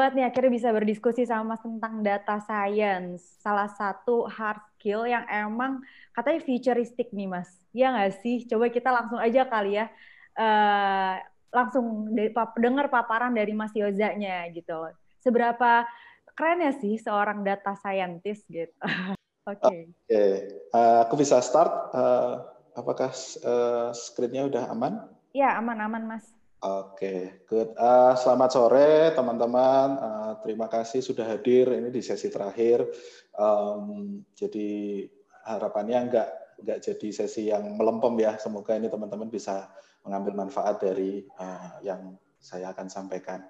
banget nih akhirnya bisa berdiskusi sama Mas tentang data science. Salah satu hard skill yang emang katanya futuristik nih Mas. Ya nggak sih? Coba kita langsung aja kali ya. Uh, langsung dengar paparan dari Mas Yozanya gitu. Seberapa keren ya sih seorang data scientist gitu. Oke. Okay. Oke, okay. uh, eh, aku bisa start. Uh, apakah uh, screen-nya udah aman? Ya, aman-aman Mas. Oke, okay, good. Uh, selamat sore teman-teman. Uh, terima kasih sudah hadir ini di sesi terakhir. Um, jadi harapannya nggak nggak jadi sesi yang melempem ya. Semoga ini teman-teman bisa mengambil manfaat dari uh, yang saya akan sampaikan.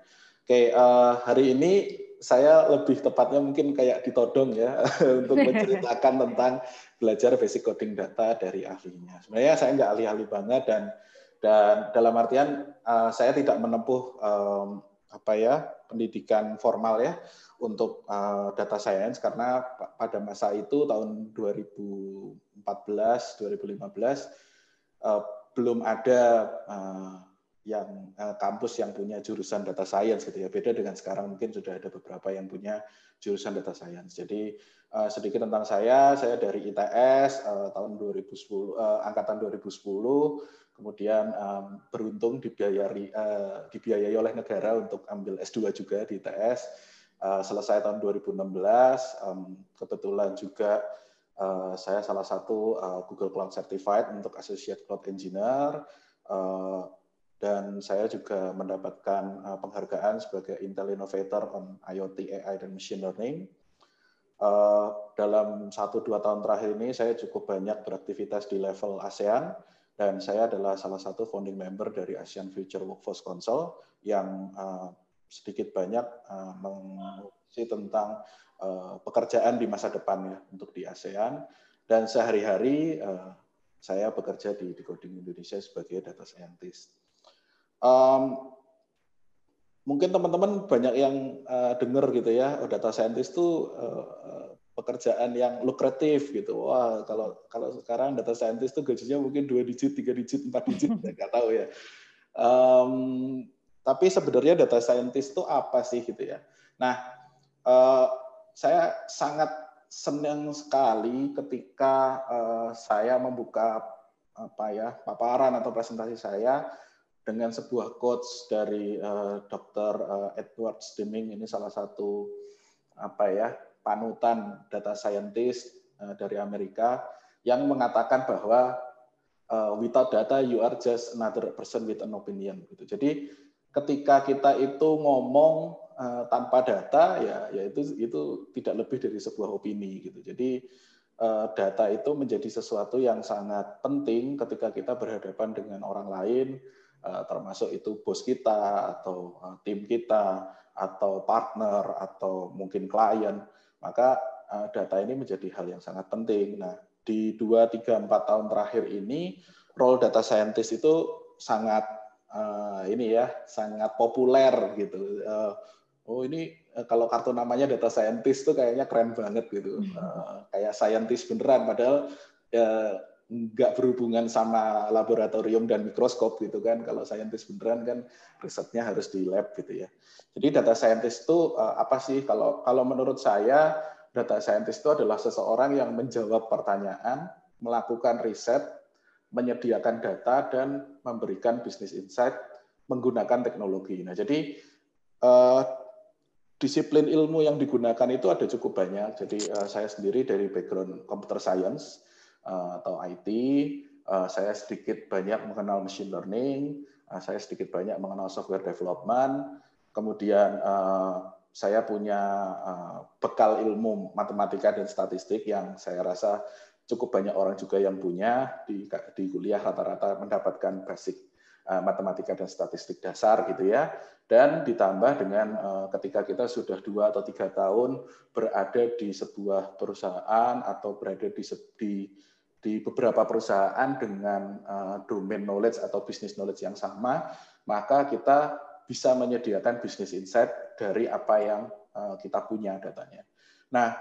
Oke, okay, uh, hari ini saya lebih tepatnya mungkin kayak ditodong ya untuk menceritakan tentang belajar basic coding data dari ahlinya. Sebenarnya saya nggak ahli-ahli banget dan dan dalam artian uh, saya tidak menempuh um, apa ya pendidikan formal ya untuk uh, data science karena pada masa itu tahun 2014 2015 uh, belum ada uh, yang uh, kampus yang punya jurusan data science gitu ya. Beda dengan sekarang mungkin sudah ada beberapa yang punya jurusan data science. Jadi sedikit tentang saya. Saya dari ITS uh, tahun 2010 uh, angkatan 2010 kemudian um, beruntung dibiayai, uh, dibiayai oleh negara untuk ambil S2 juga di ITS. Uh, selesai tahun 2016, um, kebetulan juga uh, saya salah satu uh, Google Cloud Certified untuk Associate Cloud Engineer, uh, dan saya juga mendapatkan uh, penghargaan sebagai Intel Innovator on IoT, AI, dan Machine Learning. Uh, dalam satu dua tahun terakhir ini saya cukup banyak beraktivitas di level ASEAN, dan saya adalah salah satu founding member dari ASEAN Future Workforce Council yang uh, sedikit banyak uh, mengurusi tentang uh, pekerjaan di masa depan ya untuk di ASEAN dan sehari-hari uh, saya bekerja di, di Coding Indonesia sebagai data scientist. Um, mungkin teman-teman banyak yang uh, dengar gitu ya, oh, data scientist itu uh, pekerjaan yang lukratif gitu. Wah, kalau kalau sekarang data scientist tuh gajinya mungkin dua digit, tiga digit, empat digit, nggak tahu ya. Um, tapi sebenarnya data scientist itu apa sih gitu ya? Nah, uh, saya sangat senang sekali ketika uh, saya membuka apa ya paparan atau presentasi saya dengan sebuah quotes dari uh, Dr. Edward Deming ini salah satu apa ya panutan data scientist eh, dari Amerika yang mengatakan bahwa uh, without data you are just another person with an opinion gitu. Jadi ketika kita itu ngomong uh, tanpa data ya ya itu tidak lebih dari sebuah opini gitu. Jadi data itu menjadi sesuatu yang sangat penting ketika kita berhadapan dengan orang lain termasuk itu bos kita atau tim kita atau partner atau mungkin klien maka uh, data ini menjadi hal yang sangat penting. Nah, di 2, 3, 4 tahun terakhir ini, role data scientist itu sangat uh, ini ya, sangat populer gitu. Uh, oh ini kalau kartu namanya data scientist tuh kayaknya keren banget gitu. Uh, kayak scientist beneran, padahal uh, nggak berhubungan sama laboratorium dan mikroskop gitu kan. Kalau scientist beneran kan risetnya harus di lab gitu ya. Jadi data scientist itu eh, apa sih? Kalau kalau menurut saya data scientist itu adalah seseorang yang menjawab pertanyaan, melakukan riset, menyediakan data dan memberikan bisnis insight menggunakan teknologi. Nah, jadi eh, disiplin ilmu yang digunakan itu ada cukup banyak. Jadi eh, saya sendiri dari background computer science atau IT, saya sedikit banyak mengenal machine learning, saya sedikit banyak mengenal software development, kemudian saya punya bekal ilmu matematika dan statistik yang saya rasa cukup banyak orang juga yang punya di, di kuliah rata-rata mendapatkan basic matematika dan statistik dasar gitu ya. Dan ditambah dengan ketika kita sudah dua atau tiga tahun berada di sebuah perusahaan atau berada di di, di beberapa perusahaan dengan uh, domain knowledge atau business knowledge yang sama maka kita bisa menyediakan bisnis insight dari apa yang uh, kita punya datanya. Nah,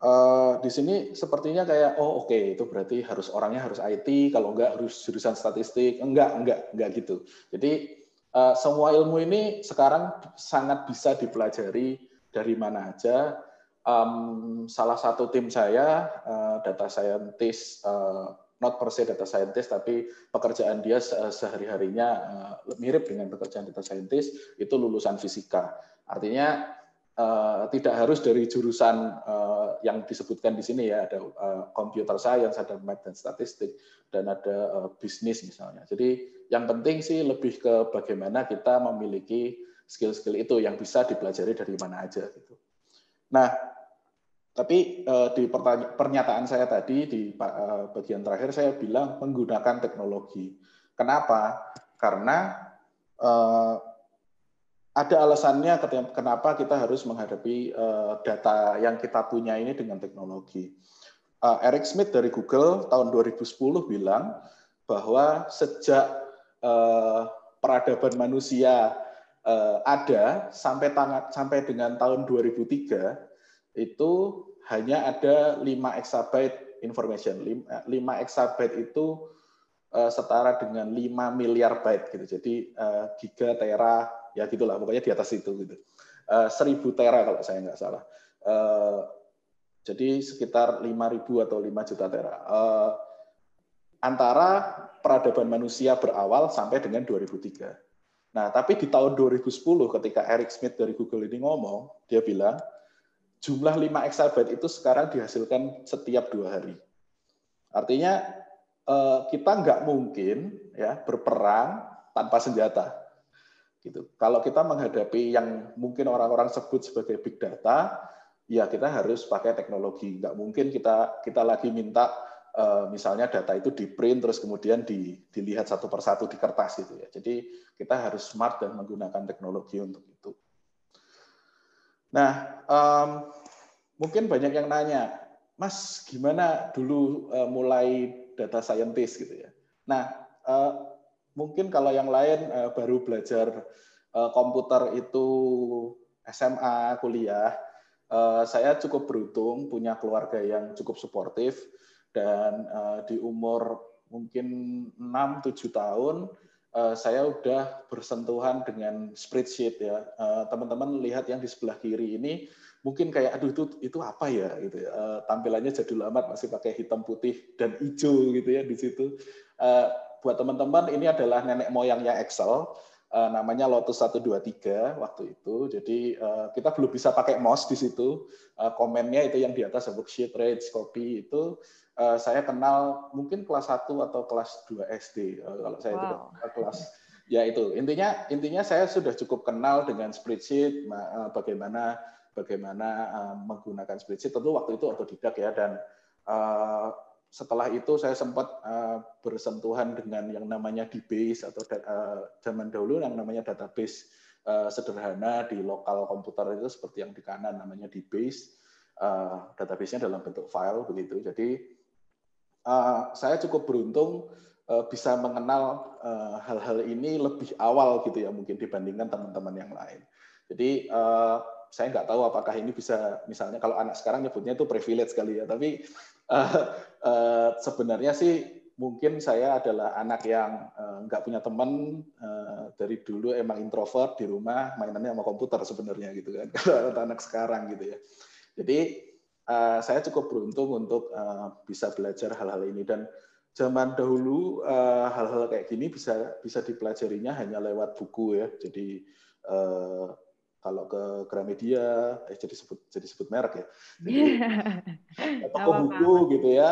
uh, di sini sepertinya kayak oh oke okay, itu berarti harus orangnya harus IT, kalau enggak harus jurusan statistik. Enggak, enggak, enggak gitu. Jadi semua ilmu ini sekarang sangat bisa dipelajari dari mana aja. Um, salah satu tim saya, uh, data scientist, uh, not per se data scientist, tapi pekerjaan dia sehari-harinya uh, mirip dengan pekerjaan data scientist, itu lulusan fisika. Artinya uh, tidak harus dari jurusan uh, yang disebutkan di sini ya, ada uh, computer science, ada math dan statistik, dan ada uh, bisnis misalnya. Jadi yang penting sih lebih ke bagaimana kita memiliki skill-skill itu yang bisa dipelajari dari mana aja gitu. Nah, tapi eh, di pernyataan saya tadi di eh, bagian terakhir saya bilang menggunakan teknologi. Kenapa? Karena eh, ada alasannya kenapa kita harus menghadapi data yang kita punya ini dengan teknologi. Eric Smith dari Google tahun 2010 bilang bahwa sejak peradaban manusia ada sampai sampai dengan tahun 2003 itu hanya ada 5 exabyte information. 5 eh, exabyte itu eh, setara dengan 5 miliar byte gitu. Jadi eh, giga, tera, ya gitulah pokoknya di atas itu gitu. 1000 tera kalau saya nggak salah. Jadi sekitar 5.000 atau 5 juta tera. Antara peradaban manusia berawal sampai dengan 2003. Nah, tapi di tahun 2010 ketika Eric Smith dari Google ini ngomong, dia bilang jumlah 5 exabyte itu sekarang dihasilkan setiap dua hari. Artinya eh, kita nggak mungkin ya berperang tanpa senjata. Gitu. Kalau kita menghadapi yang mungkin orang-orang sebut sebagai big data, ya kita harus pakai teknologi. Nggak mungkin kita kita lagi minta eh, misalnya data itu di print terus kemudian di, dilihat satu persatu di kertas gitu ya. Jadi kita harus smart dan menggunakan teknologi untuk itu. Nah, um, mungkin banyak yang nanya, Mas, gimana dulu uh, mulai data scientist gitu ya? Nah, uh, mungkin kalau yang lain uh, baru belajar uh, komputer itu SMA, kuliah, uh, saya cukup beruntung punya keluarga yang cukup suportif dan uh, di umur mungkin 6-7 tahun uh, saya udah bersentuhan dengan spreadsheet ya. Uh, teman-teman lihat yang di sebelah kiri ini mungkin kayak aduh itu itu apa ya gitu ya. Uh, tampilannya jadul amat masih pakai hitam putih dan hijau gitu ya di situ. Uh, buat teman-teman ini adalah nenek moyangnya Excel. Uh, namanya Lotus 123 waktu itu. Jadi uh, kita belum bisa pakai mouse di situ. Uh, komennya itu yang di atas worksheet, range, copy itu uh, saya kenal mungkin kelas 1 atau kelas 2 SD uh, kalau saya wow. itu kelas ya itu. Intinya intinya saya sudah cukup kenal dengan spreadsheet uh, bagaimana bagaimana uh, menggunakan spreadsheet. Tentu waktu itu otodidak ya dan uh, setelah itu saya sempat uh, bersentuhan dengan yang namanya DBase atau uh, zaman dahulu yang namanya database uh, sederhana di lokal komputer itu seperti yang di kanan namanya DBase uh, database-nya dalam bentuk file begitu. Jadi uh, saya cukup beruntung uh, bisa mengenal uh, hal-hal ini lebih awal gitu ya mungkin dibandingkan teman-teman yang lain. Jadi uh, saya nggak tahu apakah ini bisa misalnya kalau anak sekarang nyebutnya itu privilege sekali ya, tapi uh, uh, sebenarnya sih mungkin saya adalah anak yang uh, nggak punya teman uh, dari dulu emang introvert di rumah mainannya sama komputer sebenarnya gitu kan kalau anak sekarang gitu ya. Jadi uh, saya cukup beruntung untuk uh, bisa belajar hal-hal ini dan zaman dahulu uh, hal-hal kayak gini bisa bisa dipelajarinya hanya lewat buku ya. Jadi uh, kalau ke Gramedia, eh jadi sebut jadi sebut merek ya. Jadi, ke toko buku gitu ya,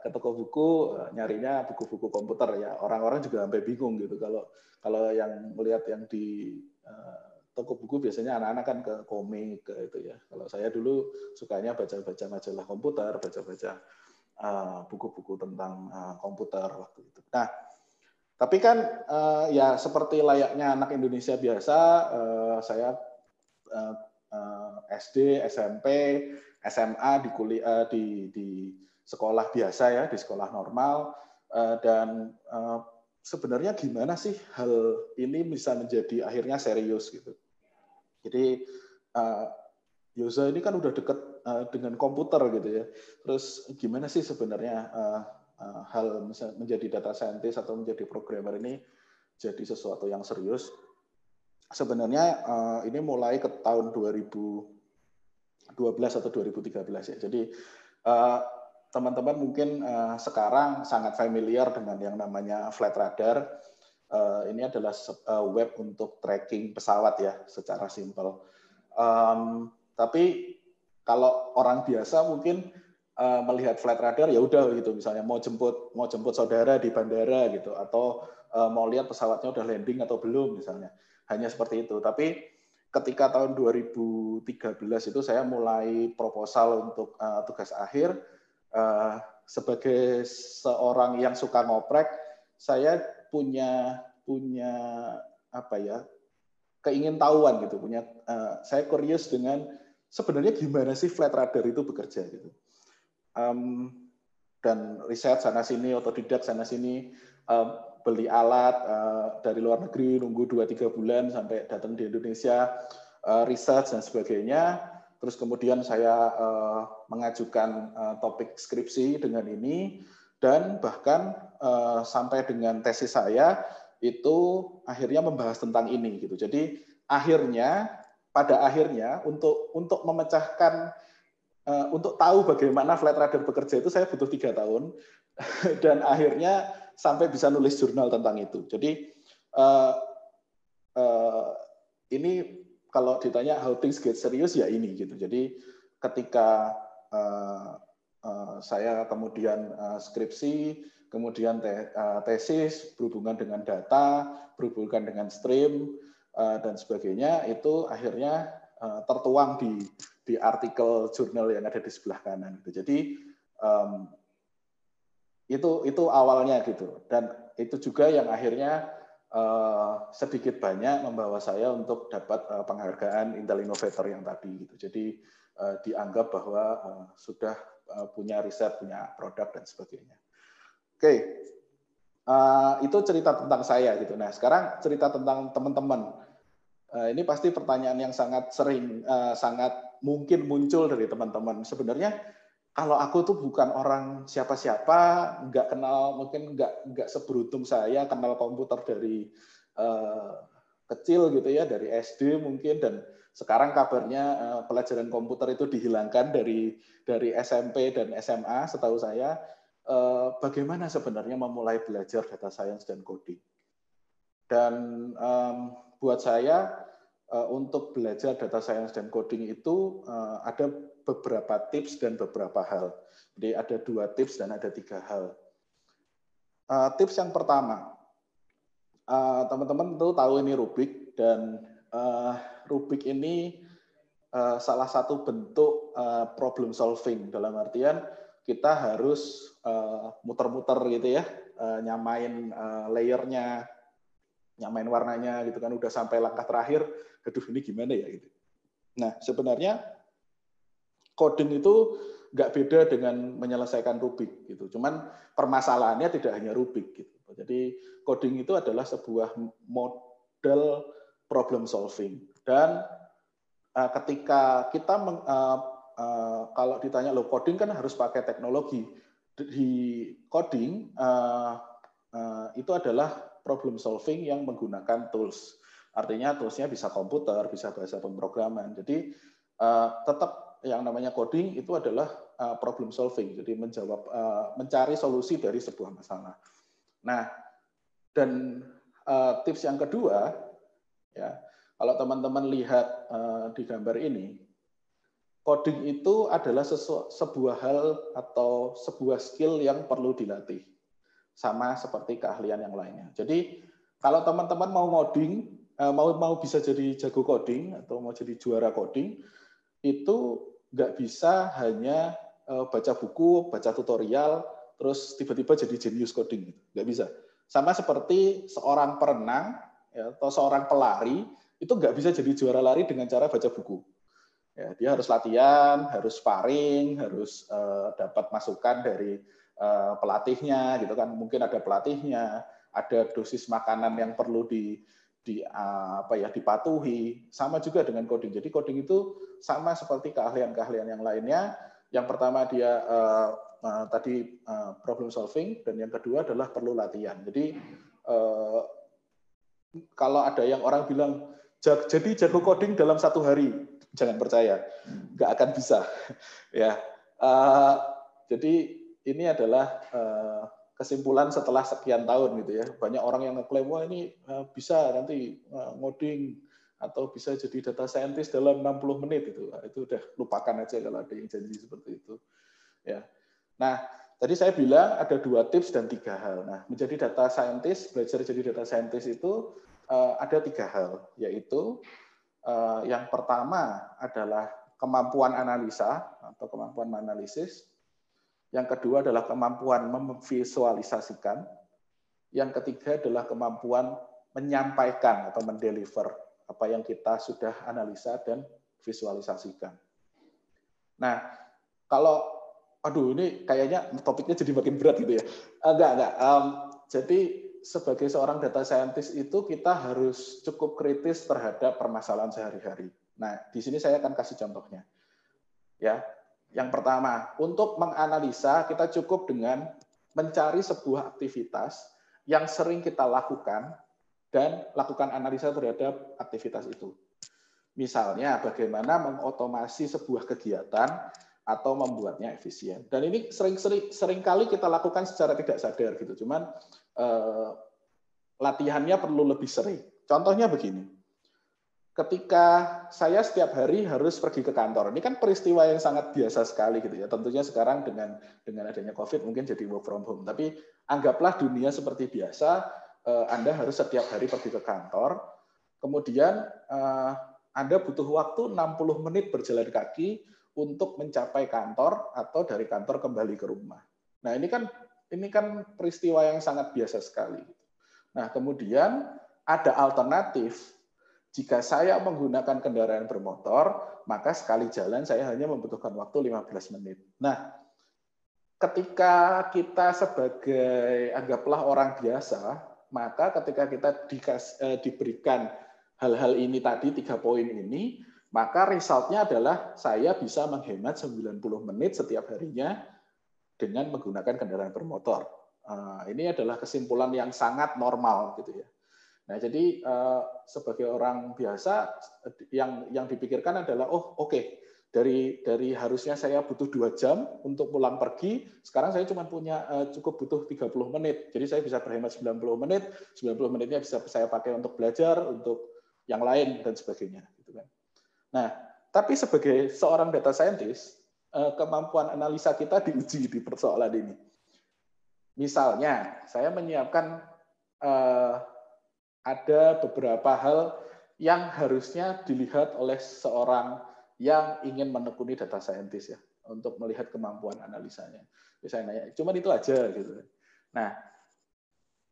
ke toko buku nyarinya buku-buku komputer ya. Orang-orang juga sampai bingung gitu kalau kalau yang melihat yang di toko buku biasanya anak-anak kan ke komik ke itu ya. Kalau saya dulu sukanya baca-baca majalah komputer, baca-baca uh, buku-buku tentang uh, komputer waktu itu. Nah, tapi kan uh, ya seperti layaknya anak Indonesia biasa, uh, saya uh, uh, SD, SMP, SMA di kuliah di di sekolah biasa ya, di sekolah normal uh, dan uh, sebenarnya gimana sih hal ini bisa menjadi akhirnya serius gitu. Jadi uh, Yosa ini kan udah deket uh, dengan komputer gitu ya. Terus gimana sih sebenarnya uh, uh, hal menjadi data scientist atau menjadi programmer ini jadi sesuatu yang serius? sebenarnya uh, ini mulai ke tahun 2012 atau 2013 ya. Jadi uh, teman-teman mungkin uh, sekarang sangat familiar dengan yang namanya flight radar. Uh, ini adalah uh, web untuk tracking pesawat ya, secara simpel. Um, tapi kalau orang biasa mungkin uh, melihat flight radar ya udah gitu, misalnya mau jemput mau jemput saudara di bandara gitu, atau uh, mau lihat pesawatnya udah landing atau belum misalnya, hanya seperti itu. Tapi ketika tahun 2013 itu saya mulai proposal untuk uh, tugas akhir uh, sebagai seorang yang suka ngoprek, saya punya punya apa ya keingin tahuan gitu, punya uh, saya curious dengan sebenarnya gimana sih flight radar itu bekerja gitu. Um, dan riset sana sini, otodidak sana sini, um, beli alat uh, dari luar negeri, nunggu 2-3 bulan sampai datang di Indonesia, uh, riset dan sebagainya Terus kemudian saya uh, mengajukan uh, topik skripsi dengan ini dan bahkan uh, sampai dengan tesis saya itu akhirnya membahas tentang ini gitu. Jadi akhirnya pada akhirnya untuk untuk memecahkan uh, untuk tahu bagaimana flight radar bekerja itu saya butuh tiga tahun dan akhirnya sampai bisa nulis jurnal tentang itu. Jadi uh, uh, ini kalau ditanya how things get serious ya ini gitu. Jadi ketika uh, uh, saya kemudian uh, skripsi, kemudian te, uh, tesis berhubungan dengan data, berhubungan dengan stream dan sebagainya itu akhirnya tertuang di di artikel jurnal yang ada di sebelah kanan. Gitu. Jadi itu itu awalnya gitu dan itu juga yang akhirnya Eh, sedikit banyak membawa saya untuk dapat penghargaan Intel Innovator yang tadi gitu. Jadi dianggap bahwa sudah punya riset, punya produk dan sebagainya. Oke, okay. uh, itu cerita tentang saya gitu. Nah sekarang cerita tentang teman-teman. Uh, ini pasti pertanyaan yang sangat sering, uh, sangat mungkin muncul dari teman-teman. Sebenarnya kalau aku tuh bukan orang siapa-siapa, nggak kenal, mungkin nggak nggak seberuntung saya kenal komputer dari uh, kecil gitu ya, dari SD mungkin dan sekarang kabarnya uh, pelajaran komputer itu dihilangkan dari dari SMP dan SMA, setahu saya. Uh, bagaimana sebenarnya memulai belajar data science dan coding? Dan um, buat saya uh, untuk belajar data science dan coding itu uh, ada beberapa tips dan beberapa hal. Jadi ada dua tips dan ada tiga hal. Uh, tips yang pertama, uh, teman-teman tentu tahu ini Rubik dan uh, Rubik ini uh, salah satu bentuk uh, problem solving dalam artian kita harus muter-muter uh, gitu ya, uh, nyamain uh, layernya, nyamain warnanya gitu kan udah sampai langkah terakhir, aduh ini gimana ya gitu. Nah sebenarnya coding itu nggak beda dengan menyelesaikan Rubik gitu. Cuman permasalahannya tidak hanya Rubik gitu. Jadi coding itu adalah sebuah model problem solving dan uh, ketika kita meng, uh, uh, kalau ditanya lo coding kan harus pakai teknologi di coding uh, uh, itu adalah problem solving yang menggunakan tools. Artinya toolsnya bisa komputer, bisa bahasa pemrograman. Jadi uh, tetap yang namanya coding itu adalah uh, problem solving, jadi menjawab, uh, mencari solusi dari sebuah masalah. Nah, dan uh, tips yang kedua, ya, kalau teman-teman lihat uh, di gambar ini, coding itu adalah sebuah hal atau sebuah skill yang perlu dilatih, sama seperti keahlian yang lainnya. Jadi kalau teman-teman mau coding, mau mau bisa jadi jago coding atau mau jadi juara coding, itu nggak bisa hanya eh, baca buku, baca tutorial, terus tiba-tiba jadi jenius coding. Gitu. Nggak bisa. Sama seperti seorang perenang ya, atau seorang pelari, itu nggak bisa jadi juara lari dengan cara baca buku. Ya, dia harus latihan, harus sparring, harus uh, dapat masukan dari uh, pelatihnya, gitu kan. Mungkin ada pelatihnya, ada dosis makanan yang perlu di di apa ya dipatuhi sama juga dengan coding. Jadi coding itu sama seperti keahlian-keahlian yang lainnya. Yang pertama dia uh, uh, tadi uh, problem solving dan yang kedua adalah perlu latihan. Jadi uh, kalau ada yang orang bilang jadi jago coding dalam satu hari. Jangan percaya. Nggak akan bisa. Ya. Uh, jadi ini adalah uh, kesimpulan setelah sekian tahun gitu ya. Banyak orang yang ngeklaim wah ini uh, bisa nanti ngoding atau bisa jadi data scientist dalam 60 menit. Itu itu udah lupakan aja kalau ada yang janji seperti itu. Ya. Nah tadi saya bilang ada dua tips dan tiga hal. Nah menjadi data scientist belajar jadi data scientist itu ada tiga hal yaitu uh, yang pertama adalah kemampuan analisa atau kemampuan menganalisis yang kedua adalah kemampuan memvisualisasikan yang ketiga adalah kemampuan menyampaikan atau mendeliver apa yang kita sudah analisa dan visualisasikan. Nah, kalau aduh ini kayaknya topiknya jadi makin berat gitu ya. Enggak, enggak. Um, jadi sebagai seorang data scientist itu kita harus cukup kritis terhadap permasalahan sehari-hari. Nah, di sini saya akan kasih contohnya. Ya. Yang pertama, untuk menganalisa kita cukup dengan mencari sebuah aktivitas yang sering kita lakukan dan lakukan analisa terhadap aktivitas itu. Misalnya bagaimana mengotomasi sebuah kegiatan atau membuatnya efisien. Dan ini sering-sering sering kali kita lakukan secara tidak sadar gitu. Cuman eh, latihannya perlu lebih sering. Contohnya begini. Ketika saya setiap hari harus pergi ke kantor, ini kan peristiwa yang sangat biasa sekali gitu ya. Tentunya sekarang dengan dengan adanya COVID mungkin jadi work from home. Tapi anggaplah dunia seperti biasa, Eh, Anda harus setiap hari pergi ke kantor, kemudian eh, Anda butuh waktu 60 menit berjalan kaki untuk mencapai kantor atau dari kantor kembali ke rumah. Nah, ini kan ini kan peristiwa yang sangat biasa sekali. Nah, kemudian ada alternatif. Jika saya menggunakan kendaraan bermotor, maka sekali jalan saya hanya membutuhkan waktu 15 menit. Nah, ketika kita sebagai anggaplah orang biasa, maka ketika kita dikas, eh, diberikan hal-hal ini tadi tiga poin ini maka resultnya adalah saya bisa menghemat 90 menit setiap harinya dengan menggunakan kendaraan bermotor. Uh, ini adalah kesimpulan yang sangat normal gitu ya. Nah, jadi uh, sebagai orang biasa yang yang dipikirkan adalah oh oke okay, dari dari harusnya saya butuh dua jam untuk pulang pergi, sekarang saya cuma punya uh, cukup butuh 30 menit. Jadi saya bisa berhemat 90 menit, 90 menitnya bisa saya pakai untuk belajar, untuk yang lain dan sebagainya. Gitu kan. Nah, tapi sebagai seorang data scientist, kemampuan analisa kita diuji di persoalan ini. Misalnya, saya menyiapkan uh, ada beberapa hal yang harusnya dilihat oleh seorang yang ingin menekuni data scientist ya untuk melihat kemampuan analisanya. Bisa nanya, cuma itu aja gitu. Nah,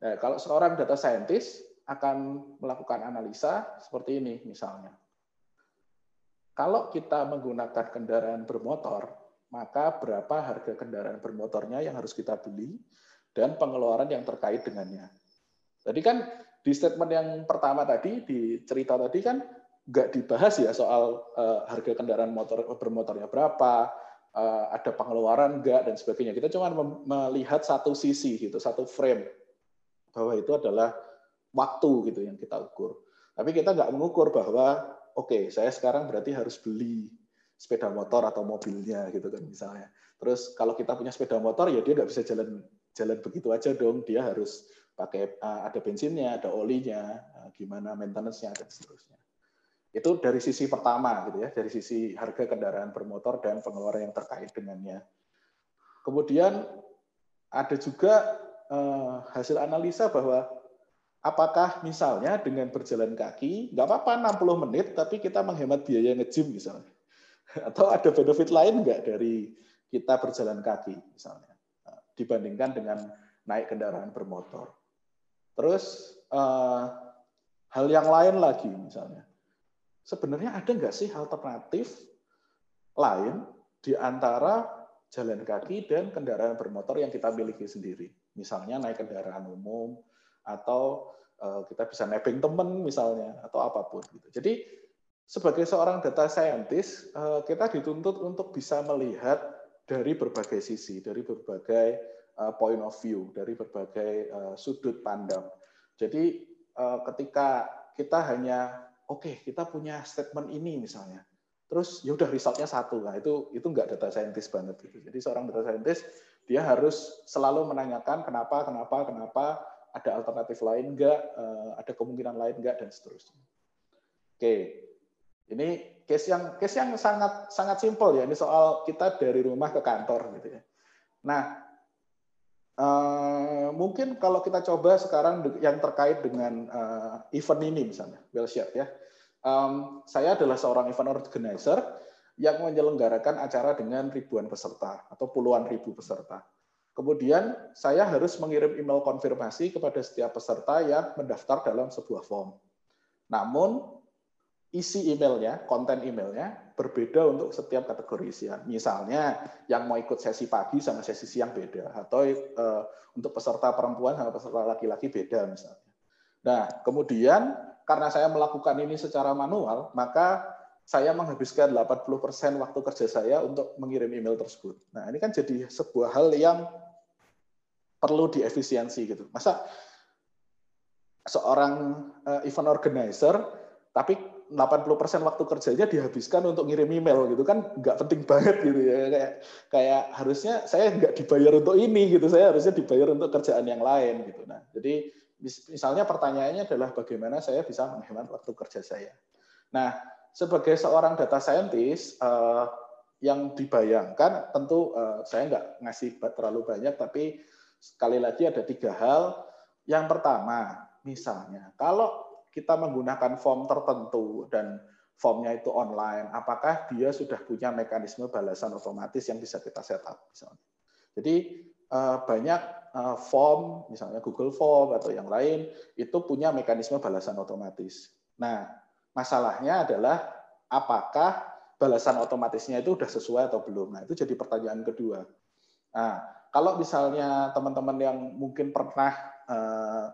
eh, kalau seorang data scientist akan melakukan analisa seperti ini misalnya. Kalau kita menggunakan kendaraan bermotor, maka berapa harga kendaraan bermotornya yang harus kita beli dan pengeluaran yang terkait dengannya. Tadi kan di statement yang pertama tadi, di cerita tadi kan nggak dibahas ya soal uh, harga kendaraan motor bermotornya berapa, uh, ada pengeluaran enggak dan sebagainya. Kita cuma melihat satu sisi gitu, satu frame bahwa itu adalah waktu gitu yang kita ukur. Tapi kita nggak mengukur bahwa oke, okay, saya sekarang berarti harus beli sepeda motor atau mobilnya gitu kan misalnya. Terus kalau kita punya sepeda motor ya dia nggak bisa jalan jalan begitu aja dong. Dia harus pakai uh, ada bensinnya, ada olinya, uh, gimana maintenance-nya dan seterusnya. Itu dari sisi pertama gitu ya, dari sisi harga kendaraan bermotor dan pengeluaran yang terkait dengannya. Kemudian ada juga eh, hasil analisa bahwa apakah misalnya dengan berjalan kaki nggak apa-apa 60 menit tapi kita menghemat biaya nge-gym misalnya. Atau ada benefit lain nggak dari kita berjalan kaki misalnya dibandingkan dengan naik kendaraan bermotor. Terus eh, hal yang lain lagi misalnya sebenarnya ada nggak sih alternatif lain di antara jalan kaki dan kendaraan bermotor yang kita miliki sendiri. Misalnya naik kendaraan umum atau eh, kita bisa nebeng temen misalnya atau apa pun gitu. Jadi sebagai seorang data scientist eh, kita dituntut untuk bisa melihat dari berbagai sisi, dari berbagai eh, point of view, dari berbagai sudut pandang. Jadi ketika kita hanya oke okay, kita punya statement ini misalnya. Terus ya udah resultnya satu. Nah, itu itu nggak data scientist banget gitu. Jadi seorang data scientist dia harus selalu menanyakan kenapa, kenapa, kenapa, ada alternatif lain enggak, eh, ada kemungkinan lain enggak dan seterusnya. Oke. Ini case yang case yang sangat sangat simpel ya. Ini soal kita dari rumah ke kantor gitu ya. Nah, Uh, mungkin kalau kita coba sekarang yang terkait dengan uh, event ini misalnya, Bellshare ya. Saya adalah seorang event organizer yang menyelenggarakan acara dengan ribuan peserta atau puluhan ribu peserta. Kemudian saya harus mengirim email konfirmasi kepada setiap peserta yang mendaftar dalam sebuah form. Namun isi emailnya, konten emailnya berbeda untuk setiap kategori isian. Misalnya yang mau ikut sesi pagi sama sesi siang beda, atau uh, untuk peserta perempuan sama peserta laki-laki beda misalnya. Nah, kemudian karena saya melakukan ini secara manual, maka saya menghabiskan 80% waktu kerja saya untuk mengirim email tersebut. Nah, ini kan jadi sebuah hal yang perlu diefisiensi gitu. Masa seorang uh, event organizer tapi 80% waktu kerjanya dihabiskan untuk ngirim email gitu kan nggak penting banget gitu ya. Kayak kayak harusnya saya nggak dibayar untuk ini gitu saya harusnya dibayar untuk kerjaan yang lain gitu. Nah jadi misalnya pertanyaannya adalah bagaimana saya bisa menghemat waktu kerja saya. Nah sebagai seorang data scientist uh, yang dibayangkan tentu uh, saya nggak ngasih terlalu banyak tapi sekali lagi ada tiga hal yang pertama misalnya kalau kita menggunakan form tertentu dan formnya itu online, apakah dia sudah punya mekanisme balasan otomatis yang bisa kita setup misalnya. Jadi eh, banyak eh, form, misalnya Google Form atau yang lain, itu punya mekanisme balasan otomatis. Nah, masalahnya adalah apakah balasan otomatisnya itu sudah sesuai atau belum. Nah, itu jadi pertanyaan kedua. Nah, kalau misalnya teman-teman yang mungkin pernah eh,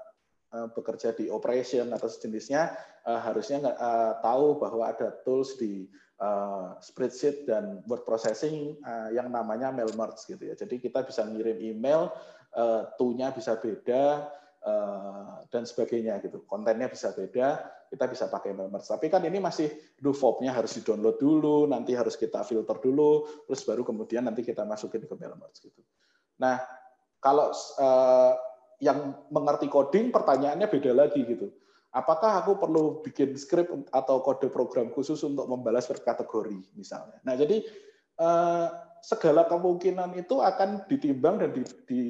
Eh, bekerja di operation atau sejenisnya uh, harusnya uh, tahu bahwa ada tools di uh, spreadsheet dan word processing uh, yang namanya mail merge gitu ya. Jadi kita bisa ngirim email, uh, bisa beda uh, dan sebagainya gitu. Kontennya bisa beda, kita bisa pakai mail merge. Tapi kan ini masih do form-nya harus di-download dulu, nanti harus kita filter dulu, terus baru kemudian nanti kita masukin ke mail merge gitu. Nah, kalau uh, yang mengerti coding pertanyaannya beda lagi gitu. Apakah aku perlu bikin script atau kode program khusus untuk membalas per kategori misalnya. Nah, jadi eh, segala kemungkinan itu akan ditimbang dan di, di,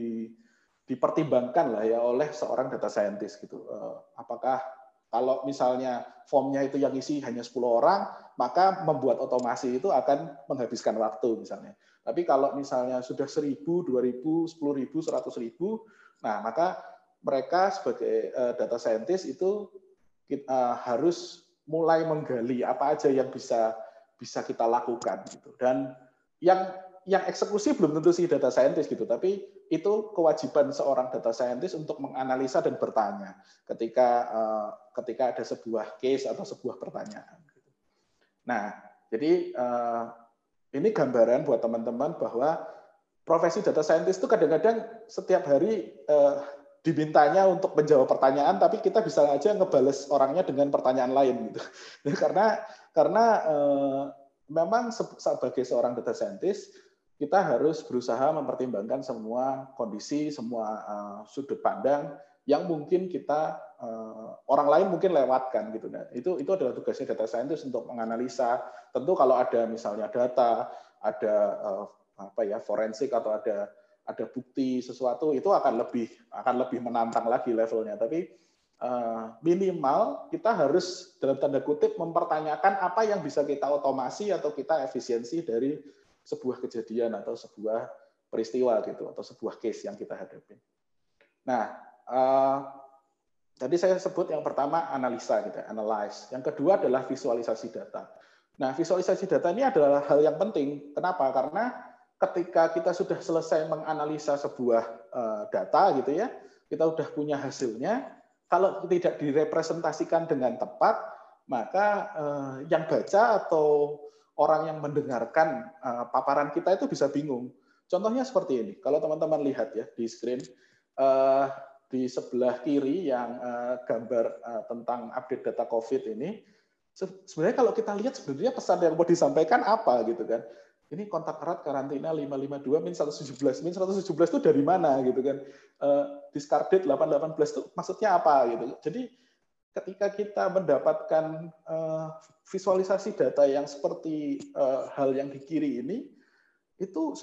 dipertimbangkan lah ya oleh seorang data scientist gitu. Eh, apakah kalau misalnya formnya itu yang isi hanya 10 orang, maka membuat otomasi itu akan menghabiskan waktu misalnya. Tapi kalau misalnya sudah 1000, 2000, 10.000, 100.000, Nah, maka mereka sebagai uh, data scientist itu kita, uh, harus mulai menggali apa aja yang bisa bisa kita lakukan gitu. Dan yang yang eksekusi belum tentu sih data scientist gitu, tapi itu kewajiban seorang data scientist untuk menganalisa dan bertanya ketika uh, ketika ada sebuah case atau sebuah pertanyaan. Gitu. Nah, jadi ini gambaran buat teman-teman bahwa profesi data scientist itu kadang-kadang setiap hari eh, dimintanya untuk menjawab pertanyaan, tapi kita bisa aja ngebales orangnya dengan pertanyaan lain gitu. karena karena eh, memang sebagai seorang data scientist kita harus berusaha mempertimbangkan semua kondisi, semua uh, sudut pandang yang mungkin kita orang lain mungkin lewatkan gitu. Nah, itu itu adalah tugasnya data scientist untuk menganalisa. Tentu kalau ada misalnya data, ada uh, apa ya forensik atau ada ada bukti sesuatu itu akan lebih akan lebih menantang lagi levelnya tapi uh, minimal kita harus dalam tanda kutip mempertanyakan apa yang bisa kita otomasi atau kita efisiensi dari sebuah kejadian atau sebuah peristiwa gitu atau sebuah case yang kita hadapi. Nah, tadi saya sebut yang pertama analisa gitu, analyze. Yang kedua adalah visualisasi data. Nah, visualisasi data ini adalah hal yang penting. Kenapa? Karena ketika kita sudah selesai menganalisa sebuah eh, data gitu ya, kita sudah punya hasilnya, kalau tidak direpresentasikan dengan tepat, maka eh, yang baca atau orang yang mendengarkan eh, paparan kita itu bisa bingung. Contohnya seperti ini. Kalau teman-teman lihat ya di screen di sebelah kiri yang gambar tentang update data COVID ini, sebenarnya kalau kita lihat sebenarnya pesan yang mau disampaikan apa gitu kan? Ini kontak erat karantina 552 min 117 min 117 itu dari mana gitu kan? Uh, discarded 818 itu maksudnya apa gitu? Jadi ketika kita mendapatkan uh, visualisasi data yang seperti hal yang di kiri ini itu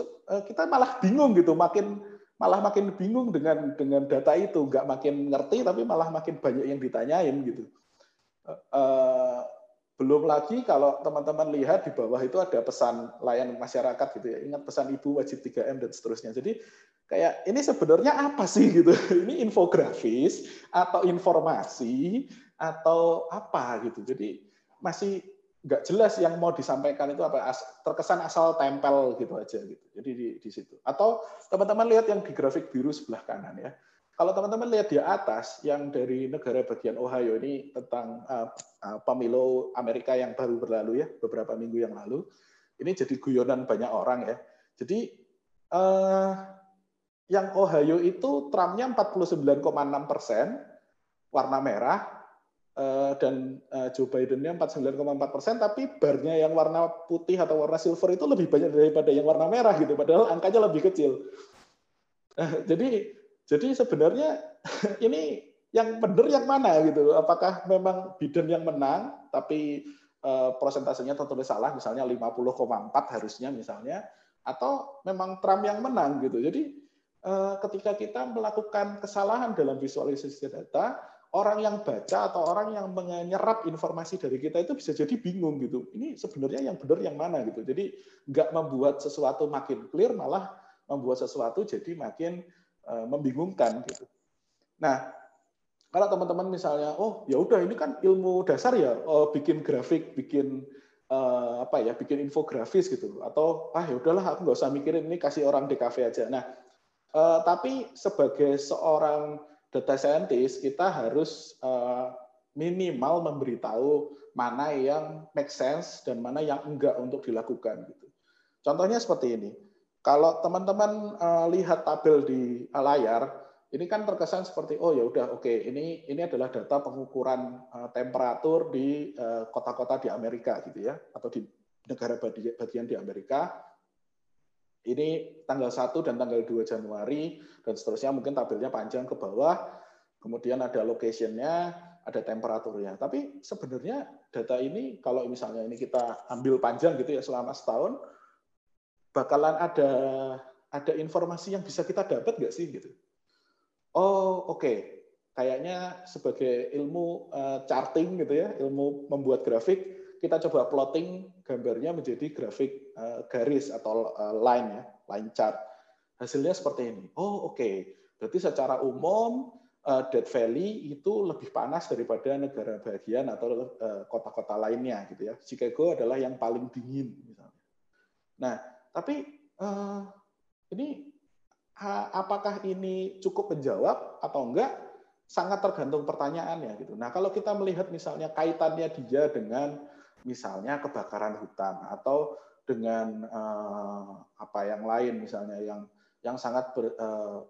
kita malah bingung gitu makin malah makin bingung dengan dengan data itu nggak makin ngerti tapi malah makin banyak yang ditanyain gitu uh, belum lagi kalau teman-teman lihat di bawah itu ada pesan layanan masyarakat gitu ya. Ingat pesan ibu wajib 3M dan seterusnya. Jadi kayak ini sebenarnya apa sih gitu? Ini infografis atau informasi atau apa gitu. Jadi masih nggak jelas yang mau disampaikan itu apa terkesan asal tempel gitu aja gitu. Jadi di, di situ. Atau teman-teman lihat yang di grafik biru sebelah kanan ya kalau teman-teman lihat di atas yang dari negara bagian Ohio ini tentang uh, uh, pemilu Amerika yang baru berlalu ya beberapa minggu yang lalu, ini jadi guyonan banyak orang ya. Jadi uh, yang Ohio itu Trumpnya 49,6 persen warna merah dan uh, Joe Bidennya 49,4 persen, tapi barnya yang warna putih atau warna silver itu lebih banyak daripada yang warna merah gitu, padahal angkanya lebih kecil. Uh, jadi jadi sebenarnya ini yang benar yang mana gitu? Apakah memang Biden yang menang tapi prosentasenya tertulis salah misalnya 50,4 harusnya misalnya atau memang Trump yang menang gitu. Jadi ketika kita melakukan kesalahan dalam visualisasi data, orang yang baca atau orang yang menyerap informasi dari kita itu bisa jadi bingung gitu. Ini sebenarnya yang benar yang mana gitu. Jadi nggak membuat sesuatu makin clear, malah membuat sesuatu jadi makin Eh, membingungkan gitu. Nah, kalau teman-teman misalnya, oh ya udah ini kan ilmu dasar ya, oh, bikin grafik, bikin uh, apa ya, bikin infografis gitu, atau ah ya udahlah aku nggak usah mikirin ini kasih orang di kafe aja. Nah, uh, tapi sebagai seorang data scientist kita harus uh, minimal memberitahu mana yang make sense dan mana yang enggak untuk dilakukan gitu. Contohnya seperti ini kalau teman-teman uh, lihat tabel di layar, ini kan terkesan seperti oh ya udah oke okay, ini ini adalah data pengukuran temperatur di eh, kota-kota di Amerika gitu ya atau di negara bagian di Amerika. Ini tanggal 1 dan tanggal 2 Januari dan seterusnya mungkin tabelnya panjang ke bawah. Kemudian ada location-nya, ada temperaturnya. Tapi sebenarnya data ini kalau misalnya ini kita ambil panjang gitu ya selama setahun, bakalan ada ada informasi yang bisa kita dapat nggak sih gitu? Oh oke, okay. kayaknya sebagai ilmu uh, charting gitu ya, ilmu membuat grafik, kita coba plotting gambarnya menjadi grafik uh, garis atau uh, line ya, line chart. Hasilnya seperti ini. Oh oke, okay. berarti secara umum uh, Death Valley itu lebih panas daripada negara bagian atau kota-kota lainnya gitu ya. Chicago adalah yang paling dingin misalnya. Nah tapi ini apakah ini cukup menjawab atau enggak sangat tergantung pertanyaannya gitu. Nah, kalau kita melihat misalnya kaitannya dia dengan misalnya kebakaran hutan atau dengan uh, apa yang lain misalnya yang yang sangat ber, uh,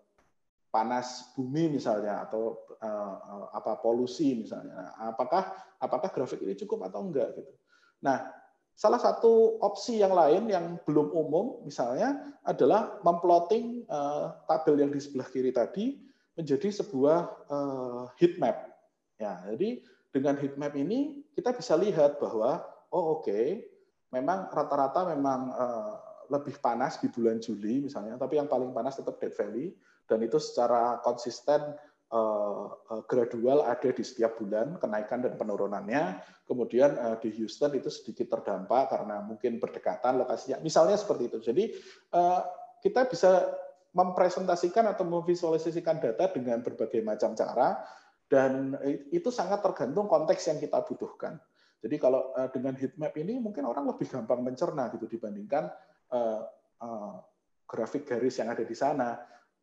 panas bumi misalnya atau uh, apa polusi misalnya. Nah, apakah apakah grafik ini cukup atau enggak gitu. Nah, Salah satu opsi yang lain yang belum umum misalnya adalah memplotting uh, tabel yang di sebelah kiri tadi menjadi sebuah uh, heat map. Ya, jadi dengan heat map ini kita bisa lihat bahwa oh oke, okay, memang rata-rata memang uh, lebih panas di bulan Juli misalnya, tapi yang paling panas tetap Death Valley dan itu secara konsisten Eh, eh, gradual ada di setiap bulan kenaikan dan penurunannya. Kemudian eh, di Houston itu sedikit terdampak karena mungkin berdekatan lokasinya. Misalnya seperti itu. Jadi kita bisa mempresentasikan atau memvisualisasikan data dengan berbagai macam cara dan itu sangat tergantung konteks yang kita butuhkan. Jadi kalau dengan heat map ini mungkin orang lebih gampang mencerna gitu dibandingkan grafik garis yang ada di sana.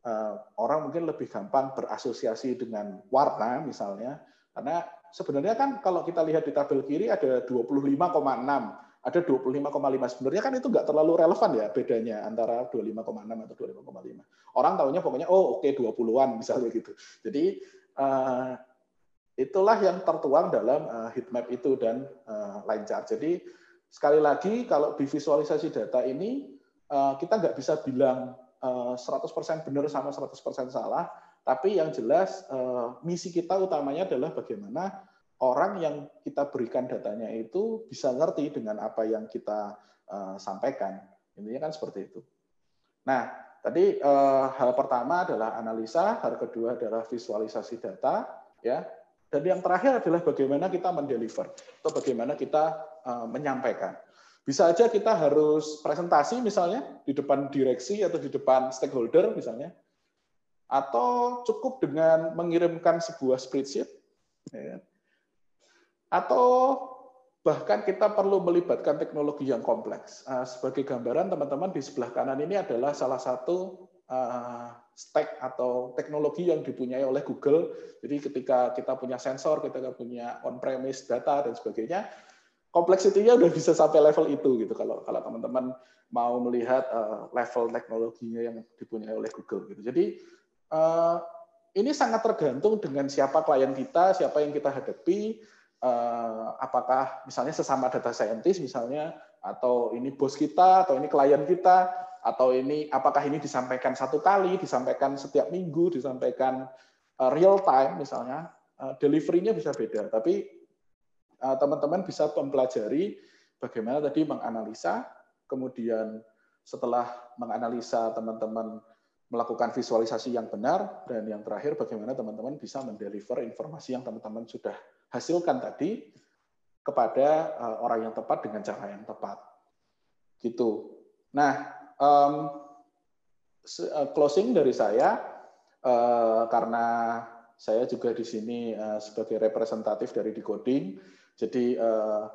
Eh, orang mungkin lebih gampang berasosiasi dengan warna misalnya. Karena sebenarnya kan kalau kita lihat di tabel kiri ada 25,6 ada 25,5 sebenarnya kan itu nggak terlalu relevan ya bedanya antara 25,6 atau 25,5 orang tahunya pokoknya oh oke okay, 20-an misalnya gitu. Jadi uh, itulah yang tertuang dalam uh, heat map itu dan uh, line chart. Jadi sekali lagi kalau di visualisasi data ini kita nggak bisa bilang uh, 100% benar sama 100% salah, tapi yang jelas misi kita utamanya adalah bagaimana orang yang kita berikan datanya itu bisa ngerti dengan apa yang kita sampaikan. Intinya kan seperti itu. Nah, tadi uh, hal pertama adalah analisa, hal kedua adalah visualisasi data, ya. Dan yang terakhir adalah bagaimana kita mendeliver atau bagaimana kita uh, menyampaikan. Bisa aja kita harus presentasi misalnya di depan direksi atau di depan stakeholder misalnya, atau cukup dengan mengirimkan sebuah spreadsheet, ya. atau bahkan kita perlu melibatkan teknologi yang kompleks. Uh, sebagai gambaran, teman-teman di sebelah kanan ini adalah salah satu uh, stack atau teknologi yang dipunyai oleh Google. Jadi ketika kita punya sensor, kita punya on-premise data dan sebagainya, kompleksitinya udah bisa sampai level itu gitu. Kalau kalau teman-teman mau melihat uh, level teknologinya yang dipunyai oleh Google gitu. Jadi ini sangat tergantung dengan siapa klien kita, siapa yang kita hadapi, Eh, apakah misalnya sesama data scientist misalnya atau ini bos kita atau ini klien kita atau ini apakah ini disampaikan satu kali disampaikan setiap minggu disampaikan uh, real time misalnya uh, deliverynya bisa beda. Tapi teman-teman uh, bisa mempelajari bagaimana tadi menganalisa kemudian setelah menganalisa teman-teman melakukan visualisasi yang benar dan yang terakhir bagaimana teman-teman bisa mendeliver informasi yang teman-teman sudah hasilkan tadi kepada uh, orang yang tepat dengan cara yang tepat. Gitu. Nah, um, closing dari saya uh, karena saya juga di sini uh, sebagai representatif dari Decoding. Jadi uh,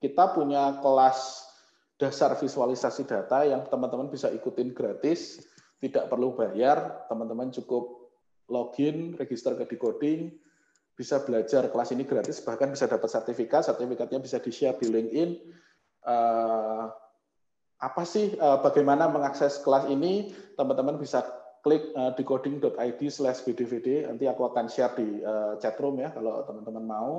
kita punya kelas dasar visualisasi data yang teman-teman bisa ikutin gratis, tidak perlu bayar, teman-teman cukup login, register ke Decoding, bisa belajar kelas ini gratis, bahkan bisa dapat sertifikat, sertifikatnya bisa di-share di LinkedIn. Uh, apa sih, uh, bagaimana mengakses kelas ini, teman-teman bisa klik uh, decoding.id slash bdvd, nanti aku akan share di uh, chat ya, kalau teman-teman mau.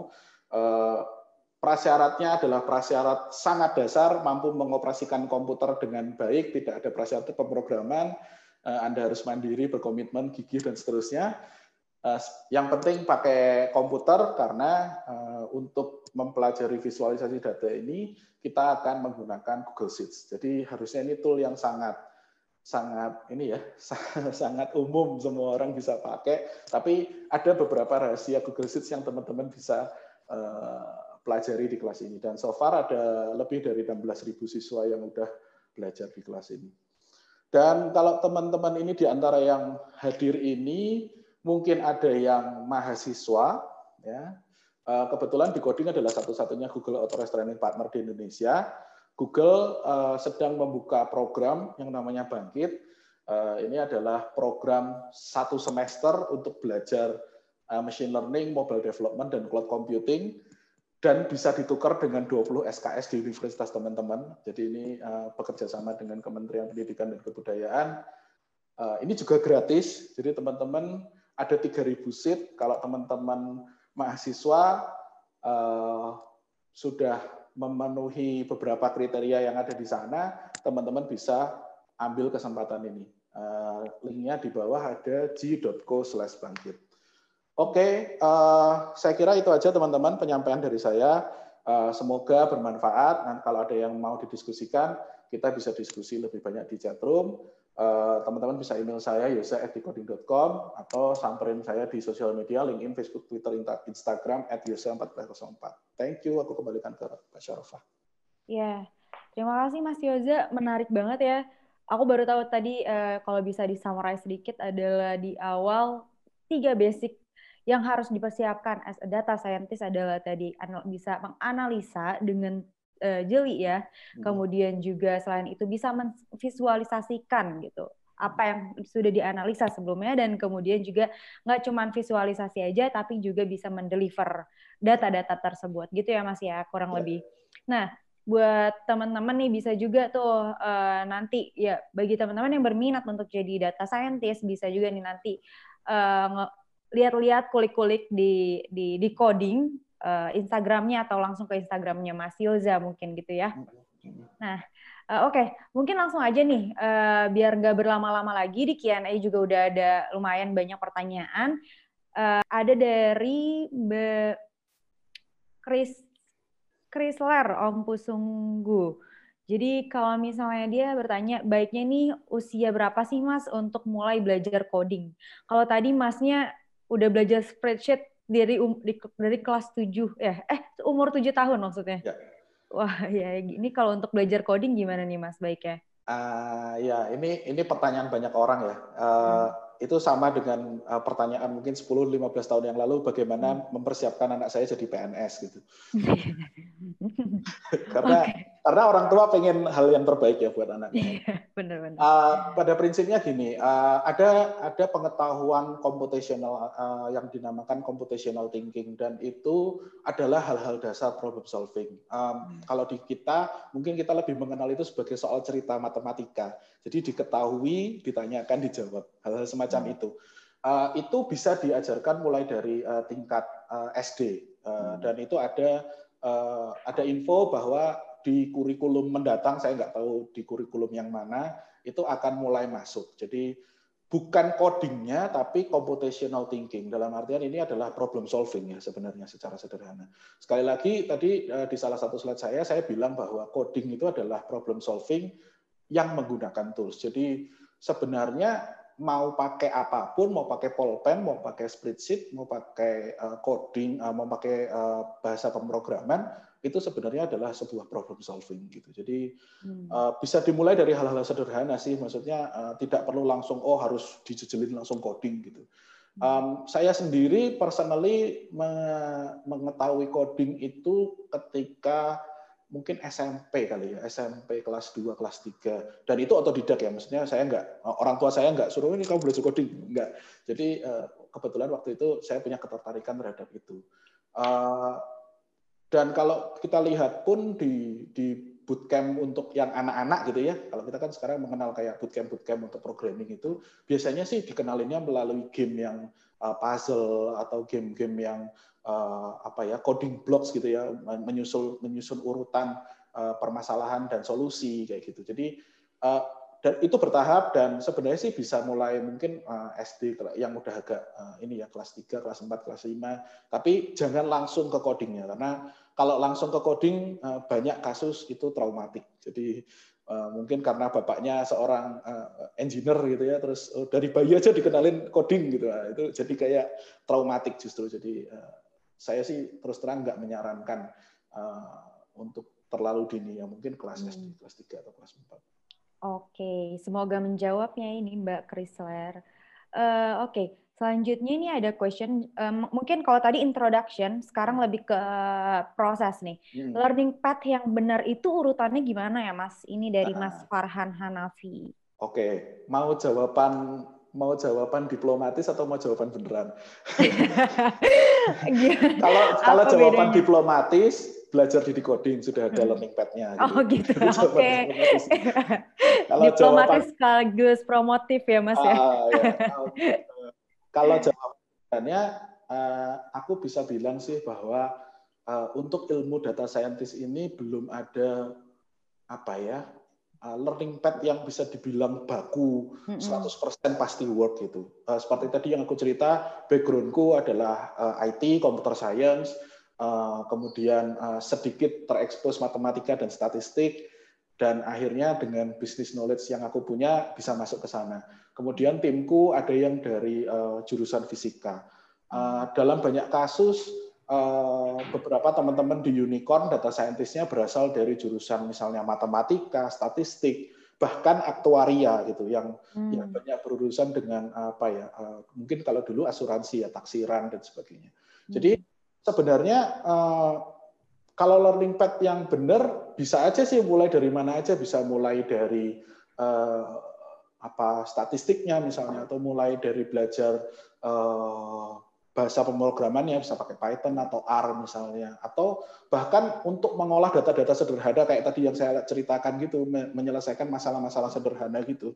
Prasyaratnya adalah prasyarat sangat dasar, mampu mengoperasikan komputer dengan baik, tidak ada prasyarat pemrograman, Anda harus mandiri, berkomitmen, gigih, dan seterusnya Eh, yang penting pakai komputer karena eh, untuk mempelajari visualisasi data ini kita akan menggunakan Google Sheets. Jadi harusnya ini tool yang sangat sangat ini ya sangat umum semua orang bisa pakai. Tapi ada beberapa rahasia Google Sheets yang teman-teman bisa uh, pelajari di kelas ini. Dan so far ada lebih dari 16.000 siswa yang udah belajar di kelas ini. Dan kalau teman-teman ini di antara yang hadir ini mungkin ada yang mahasiswa, ya. Eh, kebetulan Decoding adalah satu-satunya Google Authorized Training Partner di Indonesia. Google uh, sedang membuka program yang namanya Bangkit. Uh, ini adalah program satu semester untuk belajar machine learning, mobile development, dan cloud computing dan bisa ditukar dengan 20 SKS di universitas teman-teman. Jadi ini uh, bekerja sama dengan Kementerian Pendidikan dan Kebudayaan. Ini juga gratis, jadi teman-teman ada 3.000 seat. Kalau teman-teman mahasiswa uh, sudah memenuhi beberapa kriteria yang ada di sana, teman-teman bisa ambil kesempatan ini. Uh, linknya di bawah ada g.co slash bangkit. Oke, okay, eh, saya kira itu aja teman-teman penyampaian dari saya. Uh, semoga bermanfaat. Dan kalau ada yang mau didiskusikan, kita bisa diskusi lebih banyak di chat room. Eh, teman-teman bisa email saya yosa@decoding.com atau samperin saya di sosial media LinkedIn, Facebook, Twitter, Instagram @yosa1404. Thank you. Aku kembalikan ke Pak Syarofah. Ya, terima kasih Mas Yoza. Menarik banget ya. Aku baru tahu tadi uh, kalau bisa disummarize sedikit adalah di awal tiga basic yang harus dipersiapkan as a data scientist adalah tadi bisa menganalisa dengan uh, jeli ya. Hmm. Kemudian juga selain itu bisa memvisualisasikan gitu apa yang sudah dianalisa sebelumnya dan kemudian juga nggak cuma visualisasi aja tapi juga bisa mendeliver data-data tersebut gitu ya Mas ya kurang ya. lebih. Nah buat teman-teman nih bisa juga tuh uh, nanti ya bagi teman-teman yang berminat untuk jadi data scientist bisa juga nih nanti uh, lihat-lihat kulik-kulik di di di coding uh, Instagramnya atau langsung ke Instagramnya Mas Yoza mungkin gitu ya. Nah, uh, oke, okay. mungkin langsung aja nih, uh, biar nggak berlama-lama lagi di Q&A juga udah ada lumayan banyak pertanyaan. Uh, ada dari Mbak Chris Chrysler Om Pusunggu. Jadi kalau misalnya dia bertanya, baiknya nih usia berapa sih Mas untuk mulai belajar coding? Kalau tadi Masnya udah belajar spreadsheet dari um, dari kelas 7 ya, eh umur 7 tahun maksudnya. Ya. Wah, ya ini kalau untuk belajar coding gimana nih Mas baiknya? Uh, ya, ini ini pertanyaan banyak orang ya. Uh, hmm itu sama dengan uh, pertanyaan mungkin 10-15 tahun yang lalu bagaimana hmm. mempersiapkan anak saya jadi PNS gitu. karena okay. Karena orang tua pengen hal yang terbaik ya buat anaknya. Benar-benar. Uh, eh, pada prinsipnya gini, uh, ada ada pengetahuan komputasional uh, yang dinamakan computational thinking dan itu adalah hal-hal dasar problem solving. Um, hmm. Kalau di kita mungkin kita lebih mengenal itu sebagai soal cerita matematika. Jadi diketahui, ditanyakan, dijawab hal-hal semacam semacam hmm. itu. Uh, itu bisa diajarkan mulai dari uh, tingkat uh, SD uh, hmm. dan itu ada uh, ada info bahwa di kurikulum mendatang saya nggak tahu di kurikulum yang mana itu akan mulai masuk. Jadi bukan codingnya tapi computational thinking dalam artian ini adalah problem solving ya sebenarnya secara sederhana. Sekali lagi tadi di salah satu slide saya saya bilang bahwa coding itu adalah problem solving yang menggunakan tools. Jadi sebenarnya mau pakai apa pun, mau pakai pulpen, mau pakai spreadsheet, mau pakai uh, coding, uh, mau pakai bahasa pemrograman, itu sebenarnya adalah sebuah problem solving gitu. Jadi hmm. uh, bisa dimulai dari hal-hal sederhana sih, maksudnya uh, tidak perlu langsung oh harus dijejelin langsung coding gitu. Um, saya sendiri personally mengetahui coding itu ketika mungkin SMP kali ya, SMP kelas 2, kelas 3. Dan itu otodidak ya, maksudnya saya enggak, orang tua saya enggak suruh ini kamu belajar coding, enggak. Jadi eh, kebetulan waktu itu saya punya ketertarikan terhadap itu. Eh, dan kalau kita lihat pun di, di bootcamp untuk yang anak-anak gitu ya, kalau kita kan sekarang mengenal kayak bootcamp-bootcamp untuk programming itu, biasanya sih dikenalinnya melalui game yang eh, puzzle atau game-game yang uh, apa ya coding blocks gitu ya menyusul menyusun urutan uh, permasalahan dan solusi kayak gitu. Jadi uh, dan itu bertahap dan sebenarnya sih bisa mulai mungkin uh, SD yang udah agak uh, ini ya kelas 3, kelas 4, kelas 5 tapi jangan langsung ke codingnya karena kalau langsung ke coding uh, banyak kasus itu traumatik jadi Uh, mungkin karena bapaknya seorang uh, engineer gitu ya, terus dari bayi aja dikenalin coding gitu, nah, itu jadi kayak traumatik justru. Jadi saya sih terus terang nggak menyarankan untuk terlalu dini ya mungkin kelas hmm. SD kelas 3 atau kelas 4. Oke, semoga menjawabnya ini Mbak Chrysler. Uh, Oke, okay. Selanjutnya ini ada question. Um, mungkin kalau tadi introduction, sekarang lebih ke proses nih. Hmm. Learning path yang benar itu urutannya gimana ya, Mas? Ini dari uh, Mas Farhan Hanafi. Oke, okay. mau jawaban mau jawaban diplomatis atau mau jawaban beneran? kalau kalau jawaban bedanya? diplomatis belajar di decoding sudah ada hmm. learning pad-nya. Oh gitu. Oke. Okay. kalau diplomatis jawaban, sekaligus promotif ya Mas ya. Ya. Kalau jawabannya uh, aku bisa bilang sih bahwa uh, untuk ilmu data scientist ini belum ada apa ya Uh, learning path yang bisa dibilang baku 100% pasti work gitu. Uh, seperti tadi yang aku cerita, backgroundku adalah uh, IT, computer science, kemudian sedikit terekspos matematika dan statistik, dan akhirnya dengan business knowledge yang aku punya bisa masuk ke sana. Kemudian timku ada yang dari jurusan fisika. dalam banyak kasus Eh, beberapa teman-teman di unicorn data scientistnya berasal dari jurusan misalnya matematika, statistik, bahkan aktuaria gitu yang hmm. yang banyak berurusan dengan apa ya uh, mungkin kalau dulu asuransi ya taksiran dan sebagainya. Hmm. Jadi sebenarnya uh, kalau learning path yang benar bisa aja sih mulai dari mana aja bisa mulai dari uh, apa statistiknya misalnya atau mulai dari belajar uh, bahasa pemrogramannya bisa pakai Python atau R misalnya. Atau bahkan untuk mengolah data-data sederhana kayak tadi yang saya ceritakan gitu menyelesaikan masalah-masalah sederhana gitu.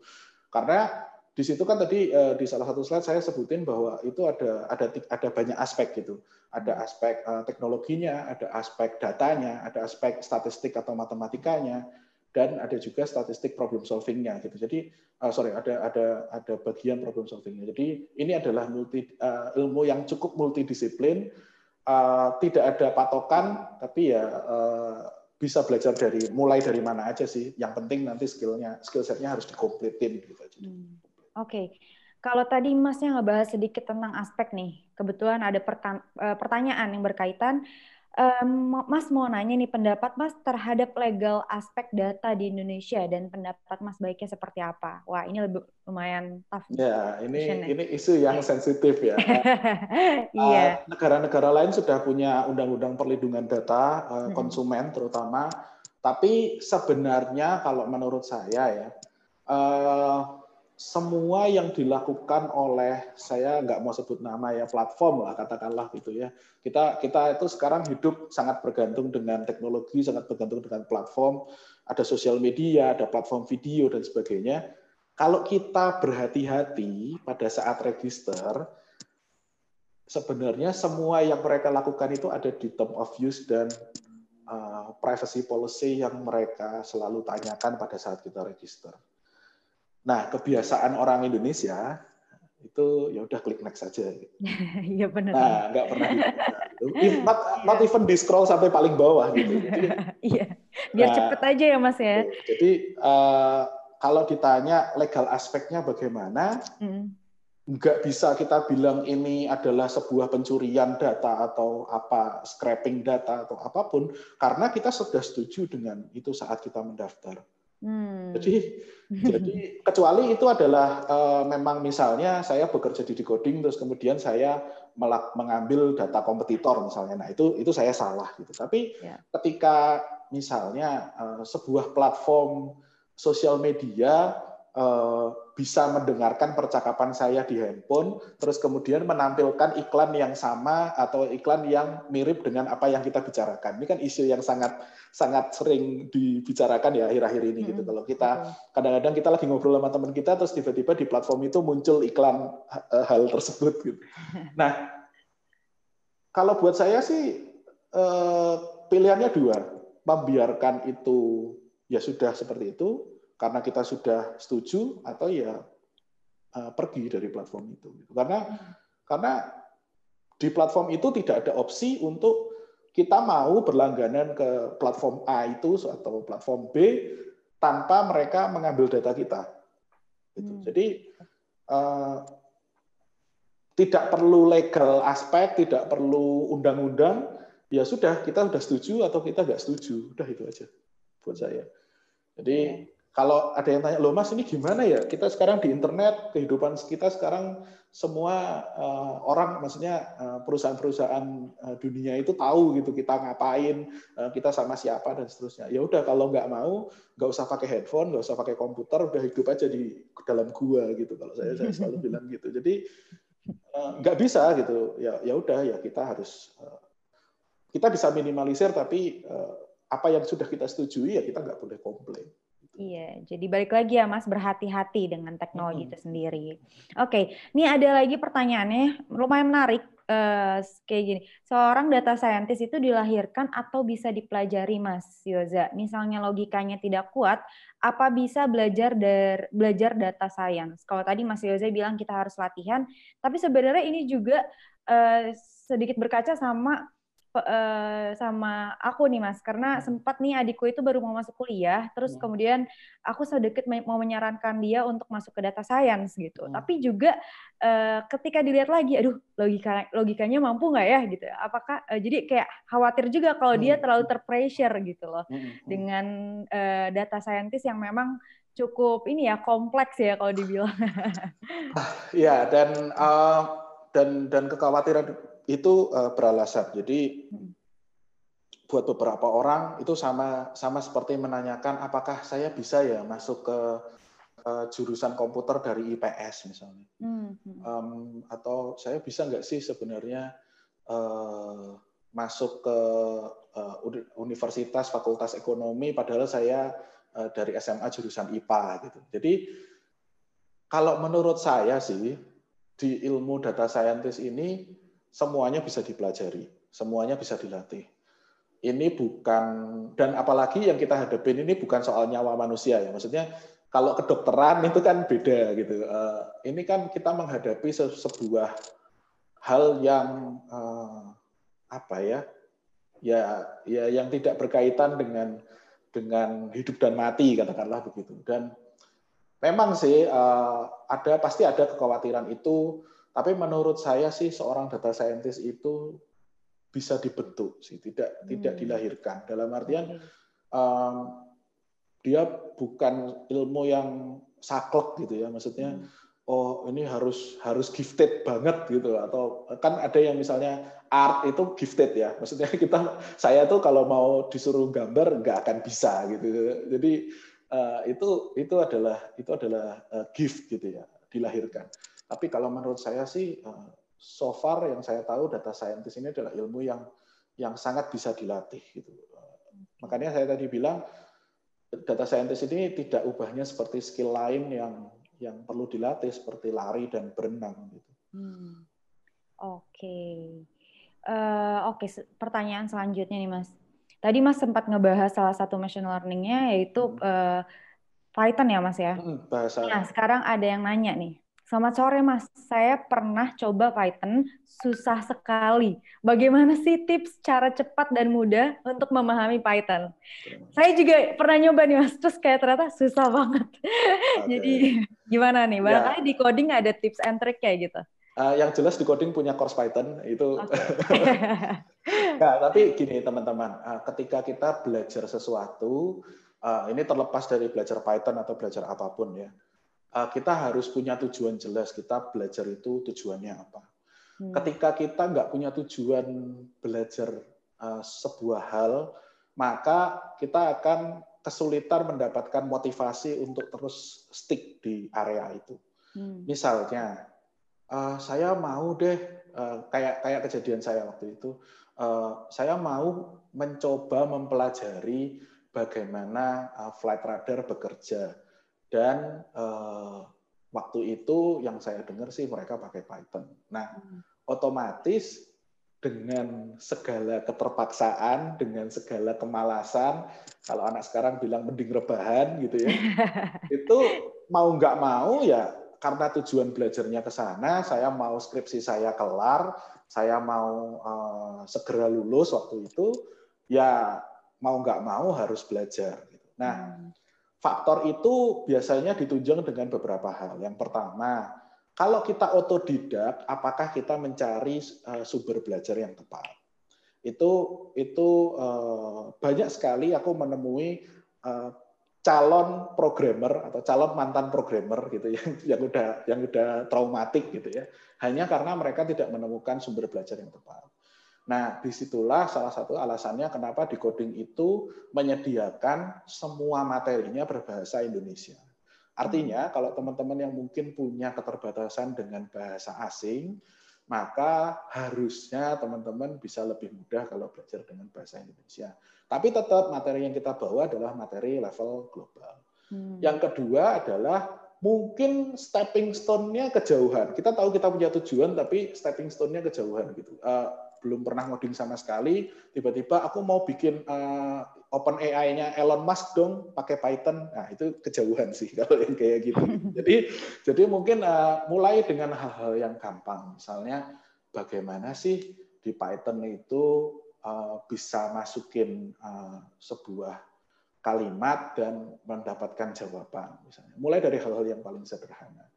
Karena di situ kan tadi uh, di salah satu slide saya sebutin bahwa itu ada ada ada banyak aspek gitu. Ada aspek uh, teknologinya, ada aspek datanya, ada aspek statistik atau matematikanya, dan ada juga statistik problem solvingnya gitu. Jadi uh, sorry ada ada ada bagian problem solvingnya. Jadi ini adalah multi uh, ilmu yang cukup multidisiplin, uh, tidak ada patokan, tapi ya uh, bisa belajar dari mulai dari mana aja sih. Yang penting nanti skillnya skill setnya harus dikompletin gitu. Hmm. Oke, kalau tadi Masnya ngebahas sedikit tentang aspek nih, kebetulan ada eh, pertanyaan yang berkaitan. Mas mau nanya nih pendapat Mas terhadap legal aspek data di Indonesia dan pendapat Mas baiknya seperti apa? Wah ini lebih lumayan tough. Ya ini ini isu yang sensitif ya. Iya. uh, negara-negara lain sudah punya undang-undang perlindungan data uh, konsumen terutama, tapi sebenarnya kalau menurut saya ya. Uh, semua yang dilakukan oleh saya nggak mau sebut nama ya platform lah katakanlah gitu ya. Kita kita itu sekarang hidup sangat bergantung dengan teknologi sangat bergantung dengan platform. Ada sosial media ada platform video dan sebagainya. Kalau kita berhati-hati pada saat register sebenarnya semua yang mereka lakukan itu ada di term of use dan uh, privacy policy yang mereka selalu tanyakan pada saat kita register. Nah, kebiasaan orang Indonesia itu ya udah klik next saja. Iya benar. Nah, nggak pernah gitu. not, not even di scroll sampai paling bawah gitu. Iya, biar nah, cepet aja ya Mas ya. Jadi uh, kalau ditanya legal aspeknya bagaimana, mm. nggak bisa kita bilang ini adalah sebuah pencurian data atau apa scraping data atau apa pun, karena kita sudah setuju dengan itu saat kita mendaftar. Hmm. Jadi jadi kecuali itu adalah uh, memang misalnya saya bekerja di decoding terus kemudian saya melak, mengambil data kompetitor misalnya. Nah, itu itu saya salah gitu. Tapi ya. ketika misalnya uh, sebuah platform sosial media bisa mendengarkan percakapan saya di handphone, terus kemudian menampilkan iklan yang sama atau iklan yang mirip dengan apa yang kita bicarakan. Ini kan isu yang sangat sangat sering dibicarakan ya akhir-akhir ini gitu. Kalau kita kadang-kadang kita lagi ngobrol sama teman kita, terus tiba-tiba di platform itu muncul iklan eh, hal tersebut gitu. Nah, kalau buat saya sih eh, pilihannya dua, membiarkan itu ya sudah seperti itu karena kita sudah setuju atau ya uh, pergi dari platform itu. Karena karena di platform itu tidak ada opsi untuk kita mau berlangganan ke platform A itu atau platform B tanpa mereka mengambil data kita. Gitu. Hmm. Jadi uh, tidak perlu legal aspek, tidak perlu undang-undang, ya sudah kita sudah setuju atau kita nggak setuju, udah itu aja buat saya. Jadi kalau ada yang tanya, loh mas ini gimana ya? Kita sekarang di internet, kehidupan kita sekarang semua uh, orang, maksudnya uh, perusahaan-perusahaan uh, dunia itu tahu gitu kita ngapain, uh, kita sama siapa dan seterusnya. Ya udah kalau nggak mau, nggak usah pakai headphone, nggak usah pakai komputer, udah hidup aja di dalam gua gitu. Kalau saya saya selalu bilang gitu. Jadi uh, nggak bisa gitu. Ya ya udah ya kita harus uh, kita bisa minimalisir, tapi uh, apa yang sudah kita setujui ya kita nggak boleh komplain. Iya, jadi balik lagi ya Mas, berhati-hati dengan teknologi hmm. itu sendiri. Oke, ini ada lagi pertanyaannya, lumayan menarik. Uh, kayak gini, seorang data scientist itu dilahirkan atau bisa dipelajari, Mas Yoza? Misalnya logikanya tidak kuat, apa bisa belajar dari belajar data science? Kalau tadi Mas Yoza bilang kita harus latihan, tapi sebenarnya ini juga uh, sedikit berkaca sama uh, sama aku nih mas karena hmm. sempat nih adikku itu baru mau masuk kuliah terus hmm. kemudian aku sedikit mau menyarankan dia untuk masuk ke data science gitu hmm. tapi juga uh, ketika dilihat lagi aduh logika logikanya mampu nggak ya gitu apakah uh, jadi kayak khawatir juga kalau hmm. dia terlalu terpressure gitu loh hmm. hmm. dengan uh, data scientist yang memang cukup ini ya kompleks ya kalau dibilang. ya dan uh, dan dan kekhawatiran itu uh, beralasan. Jadi hmm. buat beberapa orang itu sama sama seperti menanyakan apakah saya bisa ya masuk ke uh, jurusan komputer dari IPS misalnya, hmm. um, atau saya bisa nggak sih sebenarnya uh, masuk ke uh, universitas fakultas ekonomi padahal saya uh, dari SMA jurusan IPA gitu. Jadi Kalau menurut saya sih di ilmu data scientist ini semuanya bisa dipelajari, semuanya bisa dilatih. Ini bukan dan apalagi yang kita hadapin ini bukan soal nyawa manusia ya. Maksudnya kalau kedokteran itu kan beda gitu. Eh, ini kan kita menghadapi sebuah hal yang eh, apa ya? Ya, ya yang tidak berkaitan dengan dengan hidup dan mati katakanlah begitu. Dan memang sih uh, ada pasti ada kekhawatiran itu, tapi menurut saya sih seorang data scientist itu bisa dibentuk sih, tidak hmm. tidak dilahirkan. Dalam artian um, dia bukan ilmu yang saklek gitu ya, maksudnya hmm. oh ini harus harus gifted banget gitu atau kan ada yang misalnya art itu gifted ya, maksudnya kita saya tuh kalau mau disuruh gambar nggak akan bisa gitu. Jadi uh, itu itu adalah itu adalah uh, gift gitu ya dilahirkan. Tapi kalau menurut saya sih uh, so far yang saya tahu data scientist ini adalah ilmu yang yang sangat bisa dilatih gitu. makanya saya tadi bilang data scientist ini tidak ubahnya seperti skill lain yang yang perlu dilatih seperti lari dan berenang gitu. Hmm. Oke. Okay. Uh, Oke, okay. pertanyaan selanjutnya nih Mas. Tadi Mas sempat ngebahas salah satu machine learning-nya yaitu uh, Python ya Mas ya. Hmm, bahasa. Nah sekarang ada yang nanya nih. Selamat sore Mas, saya pernah coba Python, susah sekali. Bagaimana sih tips cara cepat dan mudah untuk memahami Python? Saya juga pernah nyoba nih Mas, terus kayak ternyata susah banget. Okay. Jadi gimana nih? Barangkali ya. di coding ada tips and trick kayak gitu. Uh, yang jelas di coding punya course Python itu. Okay. nah, tapi gini teman-teman, uh, ketika kita belajar sesuatu, uh, ini terlepas dari belajar Python atau belajar apa pun ya, uh, kita harus punya tujuan jelas. Kita belajar itu tujuannya apa. Hmm. Ketika kita nggak punya tujuan belajar uh, sebuah hal, maka kita akan kesulitan mendapatkan motivasi untuk terus stick di area itu. Hmm. Misalnya, uh, saya mau deh uh, kayak kayak kejadian saya waktu itu uh, saya mau mencoba mempelajari bagaimana uh, flight radar bekerja dan uh, waktu itu yang saya dengar sih mereka pakai Python. Nah, hmm. otomatis dengan segala keterpaksaan, dengan segala kemalasan, kalau anak sekarang bilang mending rebahan gitu ya, itu mau nggak mau ya karena tujuan belajarnya ke sana, saya mau skripsi saya kelar, saya mau uh, segera lulus waktu itu, ya mau nggak mau harus belajar. Nah, hmm. faktor itu biasanya ditunjang dengan beberapa hal. Yang pertama, kalau kita otodidak, apakah kita mencari uh, sumber belajar yang tepat? Itu itu uh, banyak sekali aku menemui uh, calon programmer atau calon mantan programmer gitu ya yang udah yang udah traumatik gitu ya hanya karena mereka tidak menemukan sumber belajar yang tepat. Nah, di situlah salah satu alasannya kenapa di coding itu menyediakan semua materinya berbahasa Indonesia. Artinya, kalau teman-teman yang mungkin punya keterbatasan dengan bahasa asing, maka harusnya teman-teman bisa lebih mudah kalau belajar dengan bahasa Indonesia. Tapi tetap materi yang kita bawa adalah materi level global. Hmm. Yang kedua adalah mungkin stepping stone-nya kejauhan. Kita tahu kita punya tujuan, tapi stepping stone-nya kejauhan gitu. Uh, belum pernah ngoding sama sekali, tiba-tiba aku mau bikin uh, open AI-nya Elon Musk dong pakai Python. Nah, itu kejauhan sih kalau yang kayak gitu. jadi jadi mungkin uh, mulai dengan hal-hal yang gampang. Misalnya bagaimana sih di Python itu uh, bisa masukin uh, sebuah kalimat dan mendapatkan jawaban misalnya. Mulai dari hal-hal yang paling sederhana.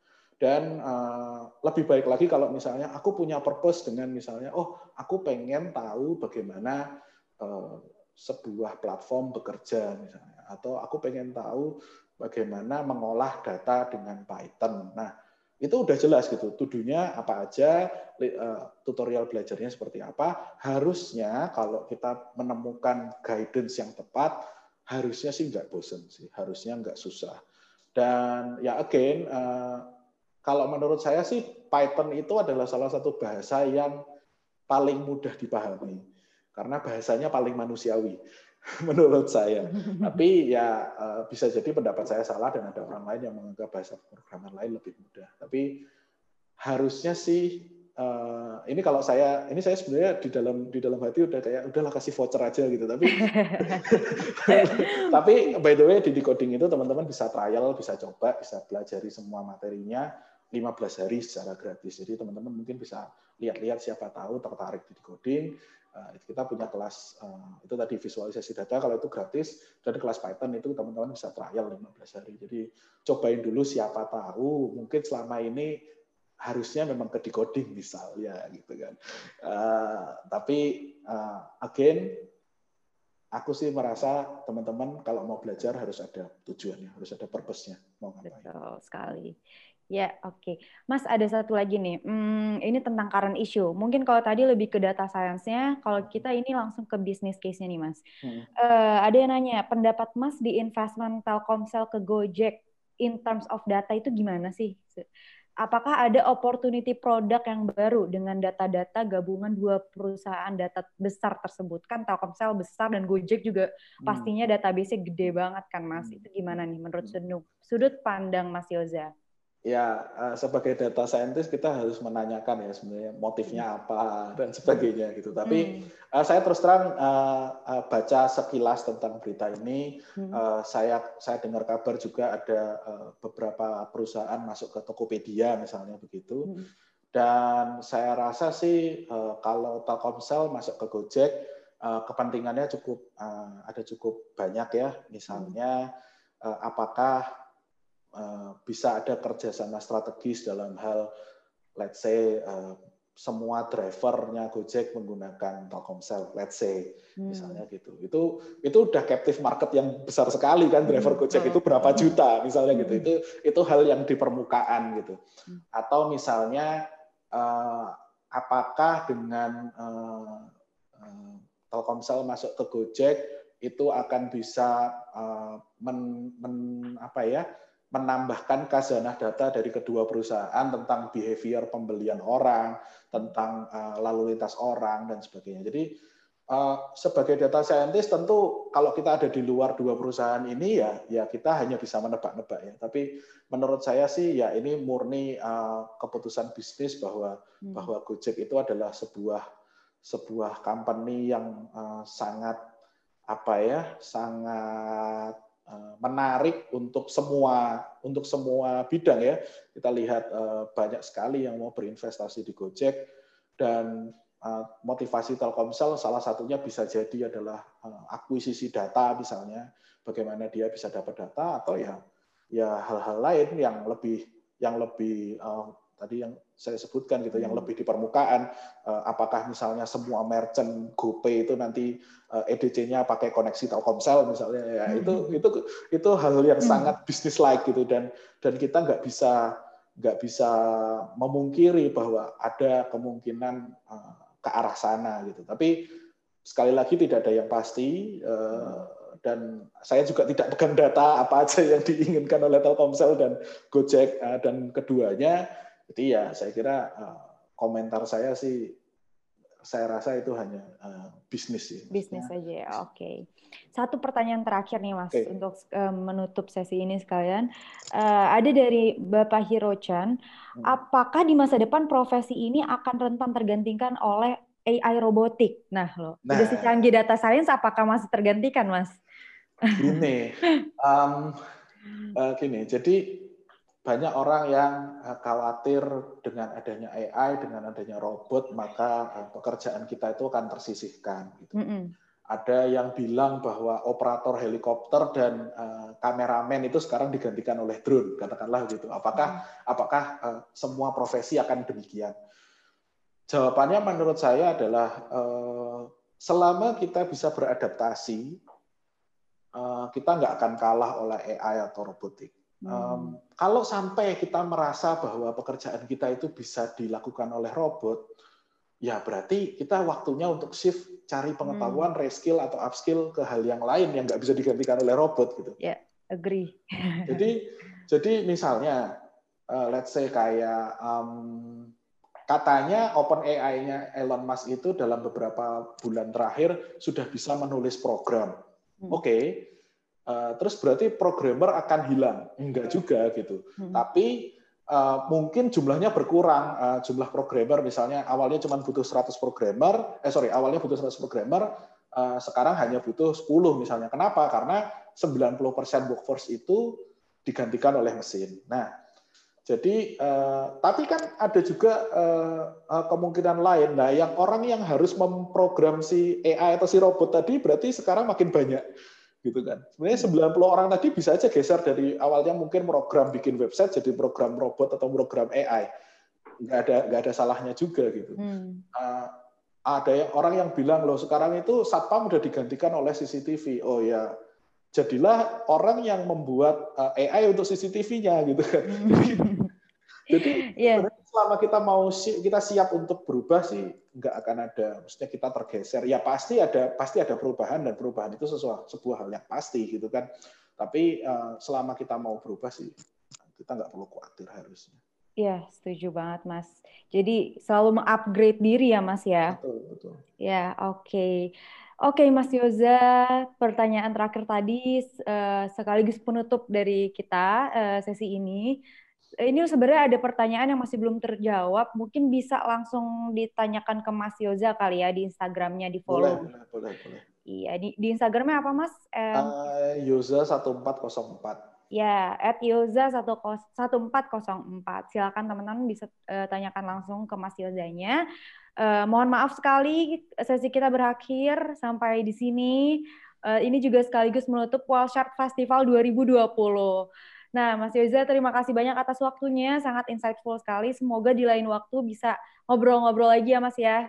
Dan uh, lebih baik lagi kalau misalnya aku punya purpose dengan misalnya, oh aku pengen tahu bagaimana uh, sebuah platform bekerja misalnya atau aku pengen tahu bagaimana mengolah data dengan Python. Nah, itu udah jelas gitu. Tuduhnya apa aja, eh, tutorial belajarnya seperti apa. Harusnya kalau kita menemukan guidance yang tepat, harusnya sih nggak bosen sih, harusnya nggak susah. Dan ya again, eh, kalau menurut saya sih Python itu adalah salah satu bahasa yang paling mudah dipahami karena bahasanya paling manusiawi. menurut saya. Tapi ya uh, bisa jadi pendapat saya salah dan ada orang lain yang menganggap bahasa programmer lain lebih mudah. Tapi harusnya sih uh, ini kalau saya ini saya sebenarnya di dalam di dalam hati udah kayak udahlah kasih voucher aja gitu tapi tapi by the way di decoding itu teman-teman bisa trial bisa coba bisa pelajari semua materinya 15 hari secara gratis jadi teman-teman mungkin bisa lihat-lihat siapa tahu tertarik di decoding kita punya kelas uh, itu tadi visualisasi data kalau itu gratis dan kelas Python itu teman-teman bisa trial 15 hari jadi cobain dulu siapa tahu mungkin selama ini harusnya memang ke decoding misalnya gitu kan. Uh, tapi uh, again aku sih merasa teman-teman kalau mau belajar harus ada tujuannya, harus ada purpose-nya mau ngapain. Betul sekali. Ya, oke. Okay. Mas, ada satu lagi nih. Hmm, ini tentang current issue. Mungkin kalau tadi lebih ke data science-nya, kalau kita ini langsung ke business case-nya nih, Mas. Hmm. Uh, ada yang nanya, pendapat Mas di investment Telkomsel ke Gojek in terms of data itu gimana sih? apakah ada opportunity produk yang baru dengan data-data gabungan dua perusahaan data besar tersebut kan Telkomsel besar dan Gojek juga hmm. pastinya database-nya gede banget kan Mas hmm. itu gimana nih menurut hmm. sudut pandang Mas Yoza? Ya uh, sebagai data scientist kita harus menanyakan ya sebenarnya motifnya hmm. apa dan sebagainya gitu. Tapi hmm. uh, saya terus terang uh, uh, baca sekilas tentang berita ini, hmm. uh, saya saya dengar kabar juga ada uh, beberapa perusahaan masuk ke Tokopedia misalnya begitu. Hmm. Dan saya rasa sih uh, kalau Telkomsel masuk ke Gojek uh, kepentingannya cukup uh, ada cukup banyak ya. Misalnya uh, apakah Eh, bisa ada kerjasama strategis dalam hal let's say uh, semua drivernya Gojek menggunakan Telkomsel, let's say, hmm. misalnya gitu. Itu itu udah captive market yang besar sekali kan driver hmm. Gojek itu berapa hmm. juta misalnya gitu. Hmm. Itu itu hal yang di permukaan gitu. Hmm. Atau misalnya uh, apakah dengan uh, uh, Telkomsel masuk ke Gojek itu akan bisa uh, men, men apa ya? Menambahkan khazanah data dari kedua perusahaan tentang behavior pembelian orang, tentang uh, lalu lintas orang dan sebagainya. Jadi uh, sebagai data scientist tentu kalau kita ada di luar dua perusahaan ini ya ya kita hanya bisa menebak-nebak ya. Tapi menurut saya sih ya ini murni uh, keputusan bisnis bahwa hmm. bahwa Gojek itu adalah sebuah sebuah company yang uh, sangat apa ya sangat Eh, menarik untuk semua untuk semua bidang ya. Kita lihat eh, banyak sekali yang mau berinvestasi di Gojek dan eh, motivasi Telkomsel salah satunya bisa jadi adalah akuisisi data misalnya bagaimana dia bisa dapat data atau ya ya hal-hal lain yang lebih yang lebih tadi yang saya sebutkan gitu yang hmm. lebih di permukaan eh, apakah misalnya semua merchant GoPay itu nanti eh, EDC-nya pakai koneksi Telkomsel misalnya ya hmm. itu itu itu hal yang hmm. sangat bisnis like gitu dan dan kita nggak bisa nggak bisa memungkiri bahwa ada kemungkinan eh, ke arah sana gitu tapi sekali lagi tidak ada yang pasti dan saya juga tidak pegang data apa aja yang diinginkan oleh Telkomsel dan Gojek dan keduanya jadi ya saya kira uh, komentar saya sih saya rasa itu hanya uh, bisnis sih. Bisnis saja ya, oke. Okay. Satu pertanyaan terakhir nih Mas okay. untuk uh, menutup sesi ini sekalian. Uh, ada dari Bapak Hirochan, hmm. apakah di masa depan profesi ini akan rentan tergantikan oleh AI robotik? Nah, loh, nah, udah secanggih data science, apakah masih tergantikan, Mas? Gini, um, uh, gini. Jadi banyak orang yang eh, khawatir dengan adanya AI, dengan adanya robot, maka eh, pekerjaan kita itu akan tersisihkan. Gitu. Mm -hmm. Ada yang bilang bahwa operator helikopter dan uh, kameramen itu sekarang digantikan oleh drone, katakanlah gitu. Apakah mm -hmm. apakah uh, semua profesi akan demikian? Jawabannya menurut saya adalah uh, selama kita bisa beradaptasi, uh, kita nggak akan kalah oleh AI atau robotik Um, kalau sampai kita merasa bahwa pekerjaan kita itu bisa dilakukan oleh robot, ya berarti kita waktunya untuk shift cari pengetahuan, hmm. reskill atau upskill ke hal yang lain yang nggak bisa digantikan oleh robot gitu. Ya, yeah, agree. jadi, jadi misalnya, uh, let's say kayak um, katanya Open AI-nya Elon Musk itu dalam beberapa bulan terakhir sudah bisa menulis program Hmm. Oke, okay, uh, terus berarti programmer akan hilang? Enggak juga gitu. Hmm. Tapi uh, mungkin jumlahnya berkurang. Uh, jumlah programmer misalnya awalnya cuma butuh 100 programmer, eh sorry awalnya butuh 100 programmer, uh, sekarang hanya butuh 10 misalnya. Kenapa? Karena 90% workforce itu digantikan oleh mesin. Nah, jadi, uh, tapi kan ada juga uh, kemungkinan lain. Nah, yang orang yang harus memprogram si AI atau si robot tadi berarti sekarang makin banyak, gitu kan? Sebenarnya 90 orang tadi bisa aja geser dari awalnya mungkin program bikin website jadi program robot atau program AI. Nggak ada nggak ada salahnya juga gitu. Hmm. Uh, ada yang orang yang bilang loh sekarang itu satpam udah digantikan oleh CCTV. Oh ya, jadilah orang yang membuat eh, AI untuk CCTV-nya gitu kan. Hmm. Jadi yeah. selama kita mau kita siap untuk berubah sih nggak akan ada, maksudnya kita tergeser. Ya pasti ada pasti ada perubahan dan perubahan itu sesuatu sebuah hal yang pasti gitu kan. Tapi uh, selama kita mau berubah sih kita nggak perlu khawatir harusnya. Iya, setuju banget, Mas. Jadi selalu mengupgrade diri ya, Mas ya. Betul, betul. Ya, oke. Okay. Oke, Mas Yoza, pertanyaan terakhir tadi uh, sekaligus penutup dari kita uh, sesi ini. Ini sebenarnya ada pertanyaan yang masih belum terjawab. Mungkin bisa langsung ditanyakan ke Mas Yoza kali ya di Instagramnya di follow. Boleh, boleh, boleh. Iya, di, di Instagramnya apa Mas? Eh, uh, Yoza 1404. Ya, at Yoza 1404. Silakan teman-teman bisa uh, tanyakan langsung ke Mas Yozanya. Uh, mohon maaf sekali sesi kita berakhir sampai di sini. Uh, ini juga sekaligus menutup Wallshart Festival 2020. Nah, Mas Yoza, terima kasih banyak atas waktunya, sangat insightful sekali. Semoga di lain waktu bisa ngobrol-ngobrol lagi ya, Mas ya.